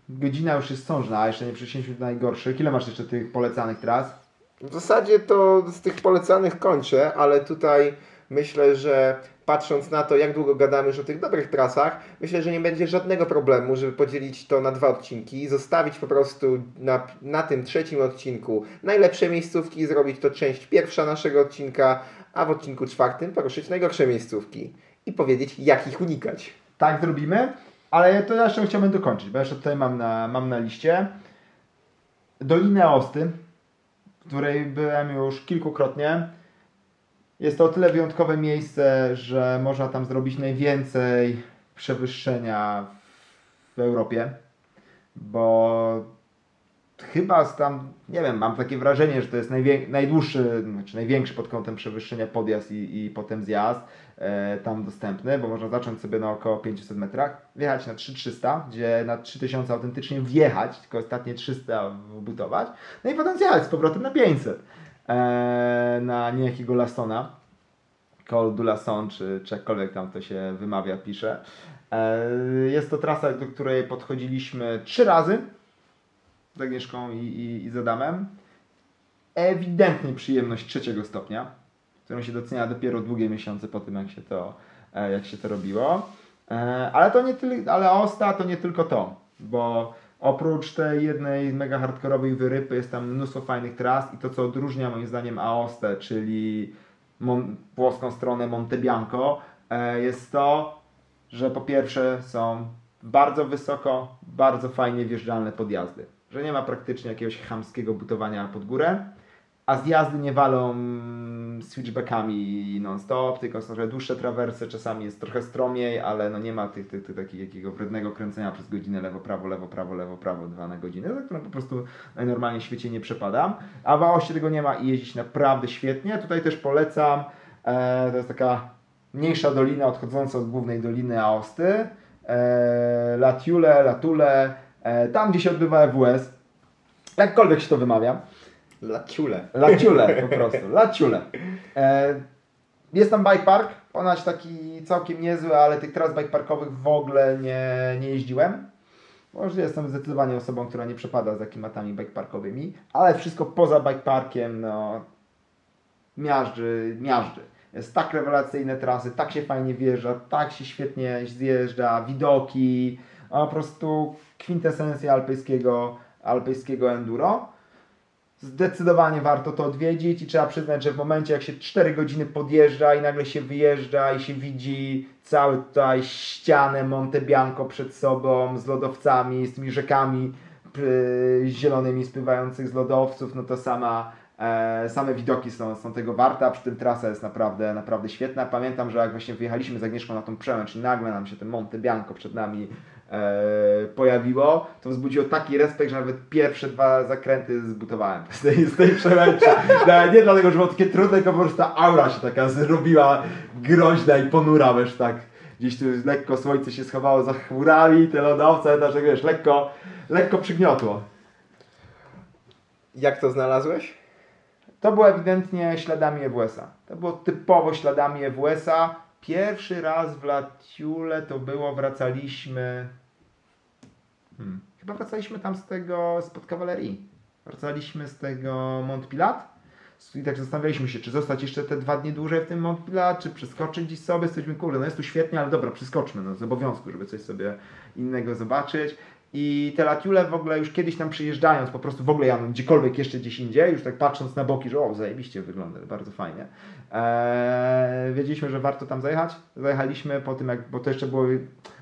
godzina już jest sążna, a jeszcze nie przeszliśmy do najgorszych. Ile masz jeszcze tych polecanych tras? W zasadzie to z tych polecanych kończę, ale tutaj myślę, że patrząc na to, jak długo gadamy już o tych dobrych trasach, myślę, że nie będzie żadnego problemu, żeby podzielić to na dwa odcinki i zostawić po prostu na, na tym trzecim odcinku najlepsze miejscówki, zrobić to część pierwsza naszego odcinka, a w odcinku czwartym poruszyć najgorsze miejscówki i powiedzieć, jak ich unikać. Tak zrobimy. Ale to jeszcze chciałbym dokończyć, bo jeszcze tutaj mam na, mam na liście Dolinę Osty, w której byłem już kilkukrotnie. Jest to o tyle wyjątkowe miejsce, że można tam zrobić najwięcej przewyższenia w Europie, bo chyba z tam, nie wiem, mam takie wrażenie, że to jest najdłuższy, znaczy największy pod kątem przewyższenia podjazd i, i potem zjazd e, tam dostępny, bo można zacząć sobie na około 500 metrach, wjechać na 3300, gdzie na 3000 autentycznie wjechać, tylko ostatnie 300 wbudować, no i potem zjechać z powrotem na 500 e, na niejakiego Lastona, Col du Lasson, czy, czy jakkolwiek tam to się wymawia, pisze. E, jest to trasa, do której podchodziliśmy trzy razy z Agnieszką i, i, i z Adamem. Ewidentnie przyjemność trzeciego stopnia, którą się docenia dopiero długie miesiące po tym, jak się to, e, jak się to robiło. E, Ale to nie tylko, ale Osta to nie tylko to, bo oprócz tej jednej mega hardkorowej wyrypy jest tam mnóstwo fajnych tras i to, co odróżnia moim zdaniem Aostę, czyli mon, włoską stronę Monte Bianco, e, jest to, że po pierwsze są bardzo wysoko, bardzo fajnie wjeżdżalne podjazdy. Że nie ma praktycznie jakiegoś chamskiego butowania pod górę, a zjazdy nie walą switchbackami non-stop, tylko są trochę dłuższe trawersy, czasami jest trochę stromiej, ale no nie ma tych, tych, tych takiego wrednego kręcenia przez godzinę lewo, prawo, lewo, prawo, lewo, prawo, dwa na godzinę, za którą po prostu najnormalniej w świecie nie przepadam. A w Aoście tego nie ma i jeździć naprawdę świetnie. Tutaj też polecam, e, to jest taka mniejsza dolina odchodząca od głównej doliny Aosty, e, Latule, tam gdzie się odbywa EWS, jakkolwiek się to wymawia. Laciule. Laciule po prostu, Laciule. E, jest tam bike park, ponoć taki całkiem niezły, ale tych tras bike parkowych w ogóle nie, nie jeździłem. Może jestem zdecydowanie osobą, która nie przepada za klimatami bike parkowymi, ale wszystko poza bike parkiem, no miażdży, miażdży. Jest tak rewelacyjne trasy, tak się fajnie wjeżdża, tak się świetnie zjeżdża, widoki, a po prostu kwintesencja alpejskiego, alpejskiego enduro. Zdecydowanie warto to odwiedzić i trzeba przyznać, że w momencie jak się 4 godziny podjeżdża i nagle się wyjeżdża i się widzi całe tutaj ścianę Monte Bianco przed sobą z lodowcami, z tymi rzekami yy, zielonymi spływających z lodowców, no to sama, e, same widoki są, są tego warte, a przy tym trasa jest naprawdę, naprawdę świetna. Pamiętam, że jak właśnie wyjechaliśmy z Agnieszką na tą przełęcz i nagle nam się ten Monte Bianco przed nami pojawiło, to wzbudziło taki respekt, że nawet pierwsze dwa zakręty zbutowałem z tej, z tej przełęczy. Nawet nie dlatego, że było takie trudne, tylko po prostu ta aura się taka zrobiła groźna i ponura, wiesz, tak gdzieś tu lekko słońce się schowało za chmurami, te lodowce, także wiesz, lekko, lekko przygniotło. Jak to znalazłeś? To było ewidentnie śladami EWS-a. To było typowo śladami EWS-a. Pierwszy raz w Latiule to było, wracaliśmy... Hmm. Chyba wracaliśmy tam z tego, spod kawalerii. Wracaliśmy z tego Montpilat. I tak zastanawialiśmy się, czy zostać jeszcze te dwa dni dłużej w tym Montpilat, czy przeskoczyć gdzieś sobie. Stwierdziliśmy, kurde, no jest tu świetnie, ale dobra, przeskoczmy, no z obowiązku, żeby coś sobie innego zobaczyć. I te latiule w ogóle już kiedyś tam przyjeżdżając, po prostu w ogóle jadą gdziekolwiek jeszcze gdzieś indziej, już tak patrząc na boki, że o, zajebiście wygląda, bardzo fajnie. Eee, wiedzieliśmy, że warto tam zajechać. Zajechaliśmy po tym, jak, bo to jeszcze było,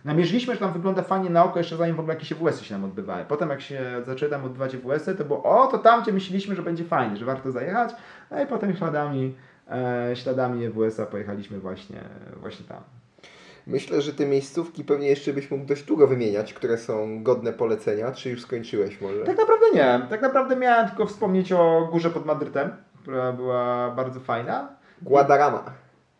namierzyliśmy, że tam wygląda fajnie na oko, jeszcze zanim w ogóle jakieś WS-y się nam odbywały. Potem jak się zaczęły tam odbywać WS-y, to było, o, to tam, gdzie myśleliśmy, że będzie fajnie, że warto zajechać. No i potem śladami, e, śladami EWS-a pojechaliśmy właśnie, właśnie tam. Myślę, że te miejscówki pewnie jeszcze byś mógł dość długo wymieniać, które są godne polecenia. Czy już skończyłeś może? Tak naprawdę nie. Tak naprawdę miałem tylko wspomnieć o górze pod Madrytem, która była bardzo fajna. Guadarrama.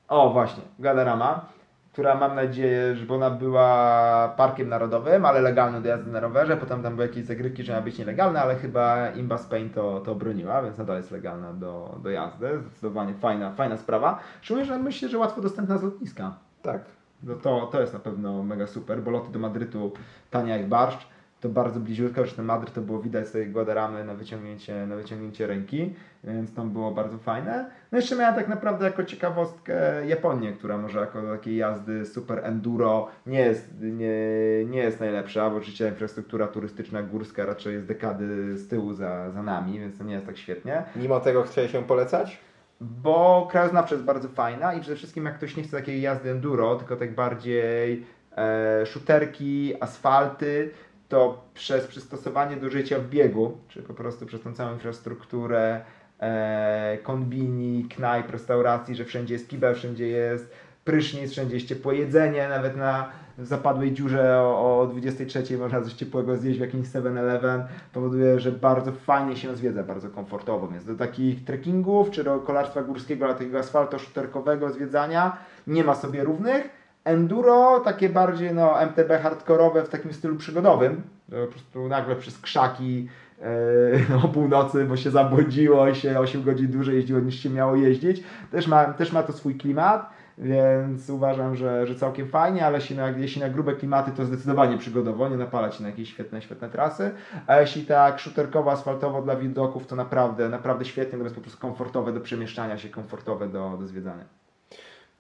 O, właśnie, Gadarama, która mam nadzieję, że ona była parkiem narodowym, ale legalną do jazdy na rowerze. Potem tam były jakieś zagrywki, że miała być nielegalna, ale chyba Imba Spain to, to broniła, więc nadal jest legalna do, do jazdy. Zdecydowanie fajna, fajna sprawa. Szczególnie, że myślę, że łatwo dostępna z lotniska. Tak. No to, to jest na pewno mega super, bo loty do Madrytu tania jak barszcz, to bardzo bliziutko, że ten Madryt to było widać z tej Guadaramy na wyciągnięcie, na wyciągnięcie ręki, więc tam było bardzo fajne. No jeszcze miałem tak naprawdę jako ciekawostkę Japonię, która może jako takiej jazdy super enduro nie jest, nie, nie jest najlepsza, bo oczywiście infrastruktura turystyczna górska raczej jest dekady z tyłu za, za nami, więc to nie jest tak świetnie. Mimo tego chciałeś ją polecać? Bo krajoznawcza jest bardzo fajna i przede wszystkim jak ktoś nie chce takiej jazdy enduro, tylko tak bardziej e, shooterki, asfalty, to przez przystosowanie do życia w biegu, czy po prostu przez tą całą infrastrukturę e, konbini, knajp, restauracji, że wszędzie jest kibel, wszędzie jest prysznic, wszędzie jest ciepłe jedzenie, nawet na zapadłej dziurze o, o 23 można coś ciepłego zjeść w jakimś 7-Eleven. Powoduje, że bardzo fajnie się zwiedza, bardzo komfortowo. Więc do takich trekkingów czy do kolarstwa górskiego, ale takiego asfalto-szuterkowego zwiedzania nie ma sobie równych. Enduro, takie bardziej no, MTB hardkorowe w takim stylu przygodowym. To Po prostu nagle przez krzaki e, o północy, bo się zabłodziło i się 8 godzin dłużej jeździło niż się miało jeździć. Też ma, też ma to swój klimat, więc uważam, że, że całkiem fajnie, ale jeśli na, jeśli na grube klimaty to zdecydowanie przygodowo, nie napalać na jakieś świetne, świetne trasy, a jeśli tak szuterkowo, asfaltowo dla widoków, to naprawdę, naprawdę świetnie, natomiast po prostu komfortowe do przemieszczania się, komfortowe do, do zwiedzania.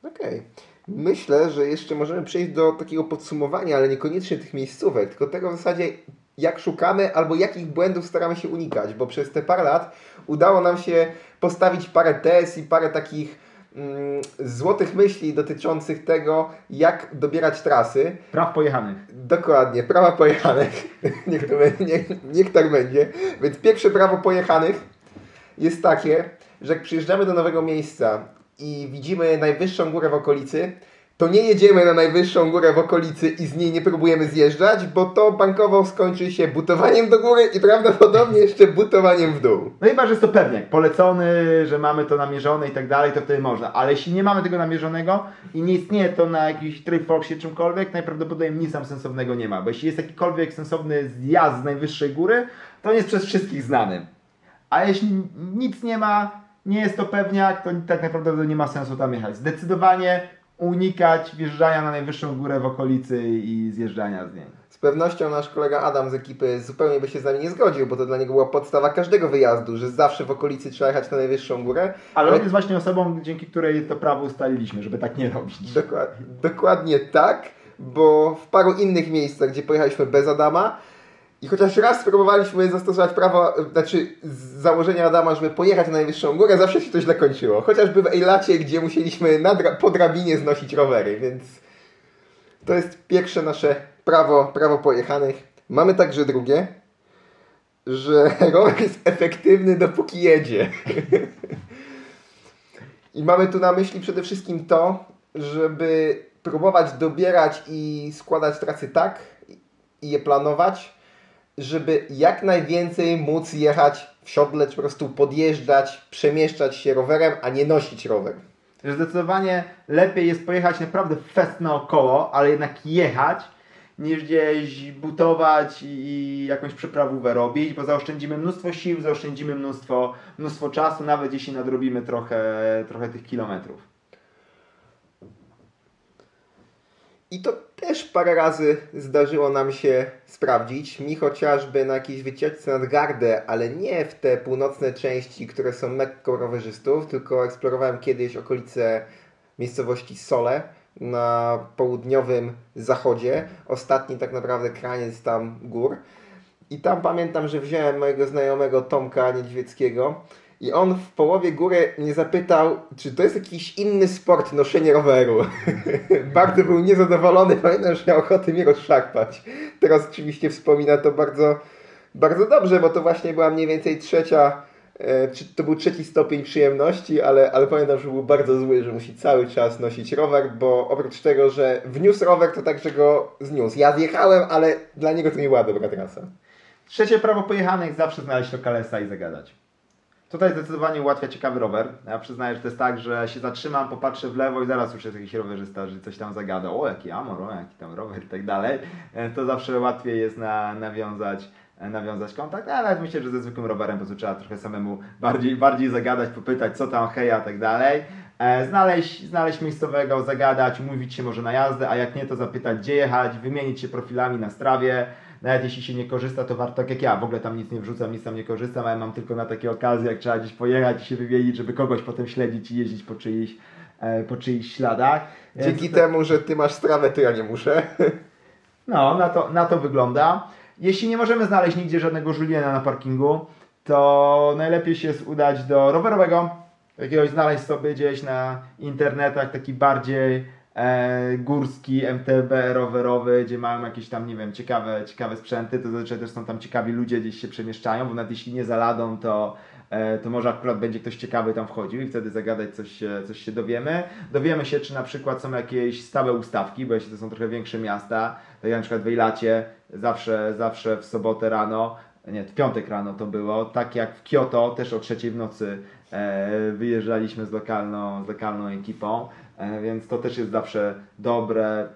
Okej. Myślę, że jeszcze możemy przejść do takiego podsumowania, ale niekoniecznie tych miejscówek, tylko tego w zasadzie jak szukamy albo jakich błędów staramy się unikać, bo przez te parę lat udało nam się postawić parę tez i parę takich mm, złotych myśli dotyczących tego, jak dobierać trasy. Praw pojechanych. Dokładnie, prawa pojechanych. niech, to, niech, niech tak będzie. Więc pierwsze prawo pojechanych jest takie, że jak przyjeżdżamy do nowego miejsca i widzimy najwyższą górę w okolicy, to nie jedziemy na najwyższą górę w okolicy i z niej nie próbujemy zjeżdżać, bo to bankowo skończy się butowaniem do góry i prawdopodobnie jeszcze butowaniem w dół. No chyba, że jest to pewniak, polecony, że mamy to namierzone i tak dalej, to wtedy można. Ale jeśli nie mamy tego namierzonego i nie istnieje to na jakiś Trifoxie czymkolwiek, najprawdopodobniej nic tam sensownego nie ma. Bo jeśli jest jakikolwiek sensowny zjazd z najwyższej góry, to on jest przez wszystkich znany. A jeśli nic nie ma, nie jest to pewniak, to tak naprawdę nie ma sensu tam jechać. Zdecydowanie unikać wjeżdżania na najwyższą górę w okolicy i zjeżdżania z niej. Z pewnością nasz kolega Adam z ekipy zupełnie by się z nami nie zgodził, bo to dla niego była podstawa każdego wyjazdu, że zawsze w okolicy trzeba jechać na najwyższą górę. Ale on jest właśnie osobą, dzięki której to prawo ustaliliśmy, żeby tak nie robić. Dokładnie, dokładnie tak, bo w paru innych miejscach, gdzie pojechaliśmy bez Adama i chociaż raz spróbowaliśmy zastosować prawo, znaczy założenia Adama, żeby pojechać na najwyższą górę, zawsze się to źle kończyło. Chociażby w Ejlacie, gdzie musieliśmy dra- po drabinie znosić rowery, więc to jest pierwsze nasze prawo, prawo pojechanych. Mamy także drugie, że rower jest efektywny dopóki jedzie. I mamy tu na myśli przede wszystkim to, żeby próbować dobierać i składać trasy tak i je planować, żeby jak najwięcej móc jechać w siodle, czy po prostu podjeżdżać, przemieszczać się rowerem, a nie nosić rower. Zdecydowanie lepiej jest pojechać naprawdę fest naokoło, ale jednak jechać, niż gdzieś butować i jakąś przeprawówę robić, bo zaoszczędzimy mnóstwo sił, zaoszczędzimy mnóstwo, mnóstwo czasu, nawet jeśli nadrobimy trochę, trochę tych kilometrów. I to też parę razy zdarzyło nam się sprawdzić. Mi chociażby na jakiejś wycieczce nad Gardę, ale nie w te północne części, które są mekką rowerzystów, tylko eksplorowałem kiedyś okolice miejscowości Sole na południowym zachodzie. Ostatni tak naprawdę kraniec tam gór. I tam pamiętam, że wziąłem mojego znajomego Tomka Niedźwieckiego i on w połowie góry mnie zapytał, czy to jest jakiś inny sport noszenie roweru. bardzo był niezadowolony, pamiętam, że miał ochotę mnie rozszarpać. Teraz oczywiście wspomina to bardzo, bardzo dobrze, bo to właśnie była mniej więcej trzecia, e, to był trzeci stopień przyjemności, ale, ale pamiętam, że był bardzo zły, że musi cały czas nosić rower, bo oprócz tego, że wniósł rower, to także go zniósł. Ja zjechałem, ale dla niego to nie była dobra trasa. Trzecie prawo pojechanych, zawsze znaleźć lokalesa i zagadać. Tutaj zdecydowanie ułatwia ciekawy rower. Ja przyznaję, że to jest tak, że się zatrzymam, popatrzę w lewo i zaraz już jest jakiś rowerzysta, że coś tam zagada. O, jaki amor, o, jaki tam rower i tak dalej. E, To zawsze łatwiej jest na, nawiązać, e, nawiązać kontakt, ale myślę, że ze zwykłym rowerem po prostu trzeba trochę samemu bardziej, bardziej zagadać, popytać, co tam heja i tak dalej. E, Znaleźć, znaleźć miejscowego, zagadać, umówić się może na jazdę, a jak nie, to zapytać, gdzie jechać, wymienić się profilami na strawie. Nawet jeśli się nie korzysta, to warto tak jak ja. W ogóle tam nic nie wrzucam, nic tam nie korzystam, ale mam tylko na takie okazje, jak trzeba gdzieś pojechać i się wymienić, żeby kogoś potem śledzić i jeździć po czyichś, e, po czyichś śladach. Dzięki Więc- temu, że ty masz strawę, to ja nie muszę. no, na to, na to wygląda. Jeśli nie możemy znaleźć nigdzie żadnego Juliana na parkingu, to najlepiej się udać do rowerowego, jakiegoś znaleźć sobie gdzieś na internetach taki bardziej e, górski, MTB rowerowy, gdzie mają jakieś tam, nie wiem, ciekawe, ciekawe sprzęty, to zazwyczaj też są tam ciekawi ludzie, gdzieś się przemieszczają, bo nawet jeśli nie za ladą, to, e, to może akurat będzie ktoś ciekawy tam wchodził i wtedy zagadać coś się, coś się dowiemy. Dowiemy się, czy na przykład są jakieś stałe ustawki, bo jeśli to są trochę większe miasta, tak jak na przykład w Ejlacie, zawsze, zawsze w sobotę rano, nie, w piątek rano to było, tak jak w Kyoto, też o trzeciej w nocy e, wyjeżdżaliśmy z lokalną, z lokalną ekipą, e, więc to też jest zawsze dobre.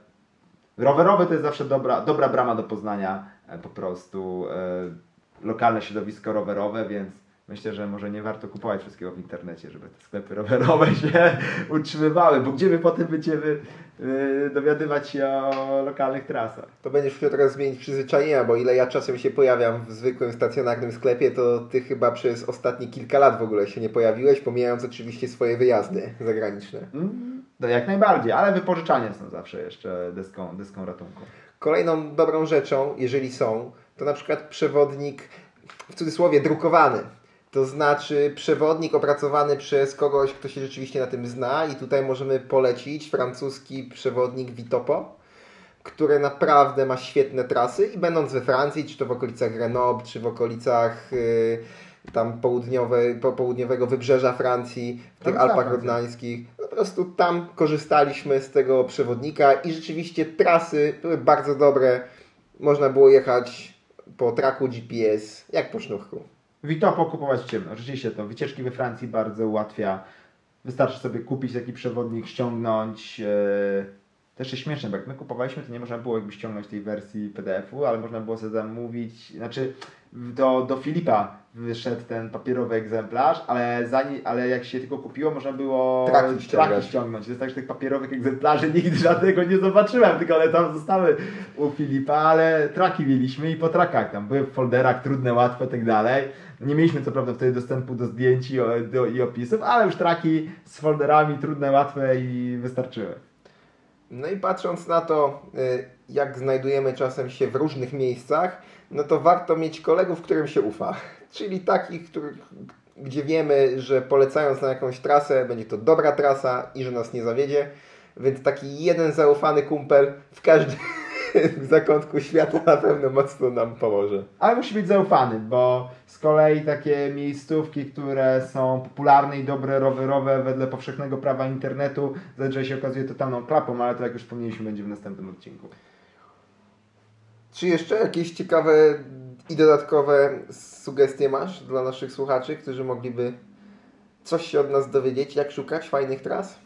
Rowerowy to jest zawsze dobra, dobra brama do poznania e, po prostu e, lokalne środowisko rowerowe, więc myślę, że może nie warto kupować wszystkiego w internecie, żeby te sklepy rowerowe się utrzymywały, bo gdzie my potem będziemy e, dowiadywać się o lokalnych trasach? To będziesz musiał teraz zmienić przyzwyczajenia, bo ile ja czasem się pojawiam w zwykłym stacjonarnym sklepie, to ty chyba przez ostatnie kilka lat w ogóle się nie pojawiłeś, pomijając oczywiście swoje wyjazdy zagraniczne. Mm, No jak najbardziej, ale wypożyczania są zawsze jeszcze deską, deską ratunku. Kolejną dobrą rzeczą, jeżeli są, to na przykład przewodnik w cudzysłowie drukowany. To znaczy przewodnik opracowany przez kogoś, kto się rzeczywiście na tym zna i tutaj możemy polecić francuski przewodnik Vitopo, który naprawdę ma świetne trasy i będąc we Francji, czy to w okolicach Grenoble, czy w okolicach y, tam południowe, po, południowego wybrzeża Francji, w tych Alpach. Rodnańskich, po prostu tam korzystaliśmy z tego przewodnika i rzeczywiście trasy były bardzo dobre. Można było jechać po traku GPS, jak po sznurku. Witopo kupować w ciemno. Rzeczywiście to wycieczki we Francji bardzo ułatwia. Wystarczy sobie kupić taki przewodnik, ściągnąć. Yy, też jest śmieszne, bo jak my kupowaliśmy, to nie można było jakby ściągnąć tej wersji PDF-u, ale można było sobie zamówić. Znaczy, do, do Filipa wyszedł ten papierowy egzemplarz, ale, zanim, ale jak się tylko kupiło, można było Traki ściągać. ściągnąć. To jest tak, że tych papierowych egzemplarzy nigdy żadnego nie zobaczyłem, tylko one tam zostały u Filipa, ale traki mieliśmy i po trakach tam były w folderach trudne, łatwe i tak dalej. Nie mieliśmy co prawda wtedy dostępu do zdjęć i, do, i opisów, ale już traki z folderami trudne, łatwe i wystarczyły. No i patrząc na to, y, jak znajdujemy czasem się w różnych miejscach, no to warto mieć kolegów, którym się ufa. Czyli takich, których, gdzie wiemy, że polecając na jakąś trasę, będzie to dobra trasa i że nas nie zawiedzie. Więc taki jeden zaufany kumpel w każdym zakątku świata na pewno mocno nam pomoże. Ale musi być zaufany, bo z kolei takie miejscówki, które są popularne i dobre rowerowe wedle powszechnego prawa internetu, zazwyczaj się okazuje totalną klapą, ale to jak już wspomnieliśmy będzie w następnym odcinku. Czy jeszcze jakieś ciekawe i dodatkowe sugestie masz dla naszych słuchaczy, którzy mogliby coś się od nas dowiedzieć, jak szukać fajnych tras?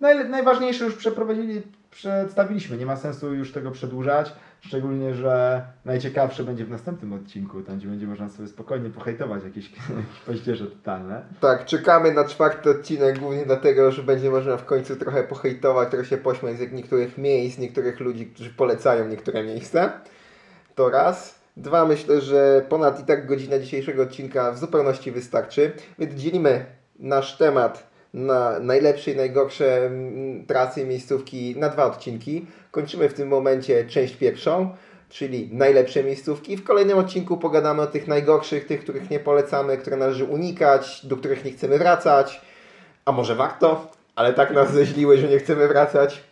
Naj, najważniejsze już przeprowadzili, przedstawiliśmy. Nie ma sensu już tego przedłużać. Szczególnie, że najciekawsze będzie w następnym odcinku, tam gdzie będzie można sobie spokojnie pohejtować jakieś, jakieś paździerze totalne. Tak, czekamy na czwarty odcinek głównie dlatego, że będzie można w końcu trochę pohejtować, trochę się pośmiać z niektórych miejsc, niektórych ludzi, którzy polecają niektóre miejsca. To raz. Dwa, myślę, że ponad i tak godzina dzisiejszego odcinka w zupełności wystarczy, więc dzielimy nasz temat na najlepsze i najgorsze mm, trasy i miejscówki na dwa odcinki. Kończymy w tym momencie część pierwszą, czyli najlepsze miejscówki. W kolejnym odcinku pogadamy o tych najgorszych, tych, których nie polecamy, które należy unikać, do których nie chcemy wracać. A może warto, ale tak nas zeźliły, że nie chcemy wracać.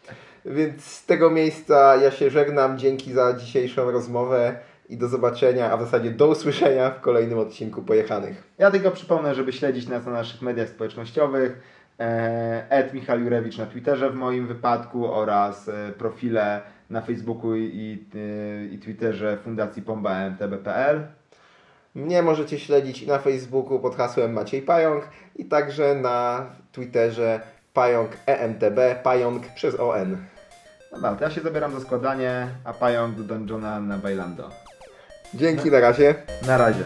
Więc z tego miejsca ja się żegnam. Dzięki za dzisiejszą rozmowę i do zobaczenia, a w zasadzie do usłyszenia w kolejnym odcinku Pojechanych. Ja tylko przypomnę, żeby śledzić nas na naszych mediach społecznościowych. E, Ed Michał Jurewicz na Twitterze w moim wypadku oraz e, profile na Facebooku i, i, e, Twitterze Fundacji Pomba MTB.pl. Mnie możecie śledzić i na Facebooku pod hasłem Maciej Pająk i także na Twitterze Pająk EMTB, Pająk przez ON. Dobra, to ja się zabieram za składanie, a pająk do dungeona na Bailando. Dzięki, na razie. Na razie.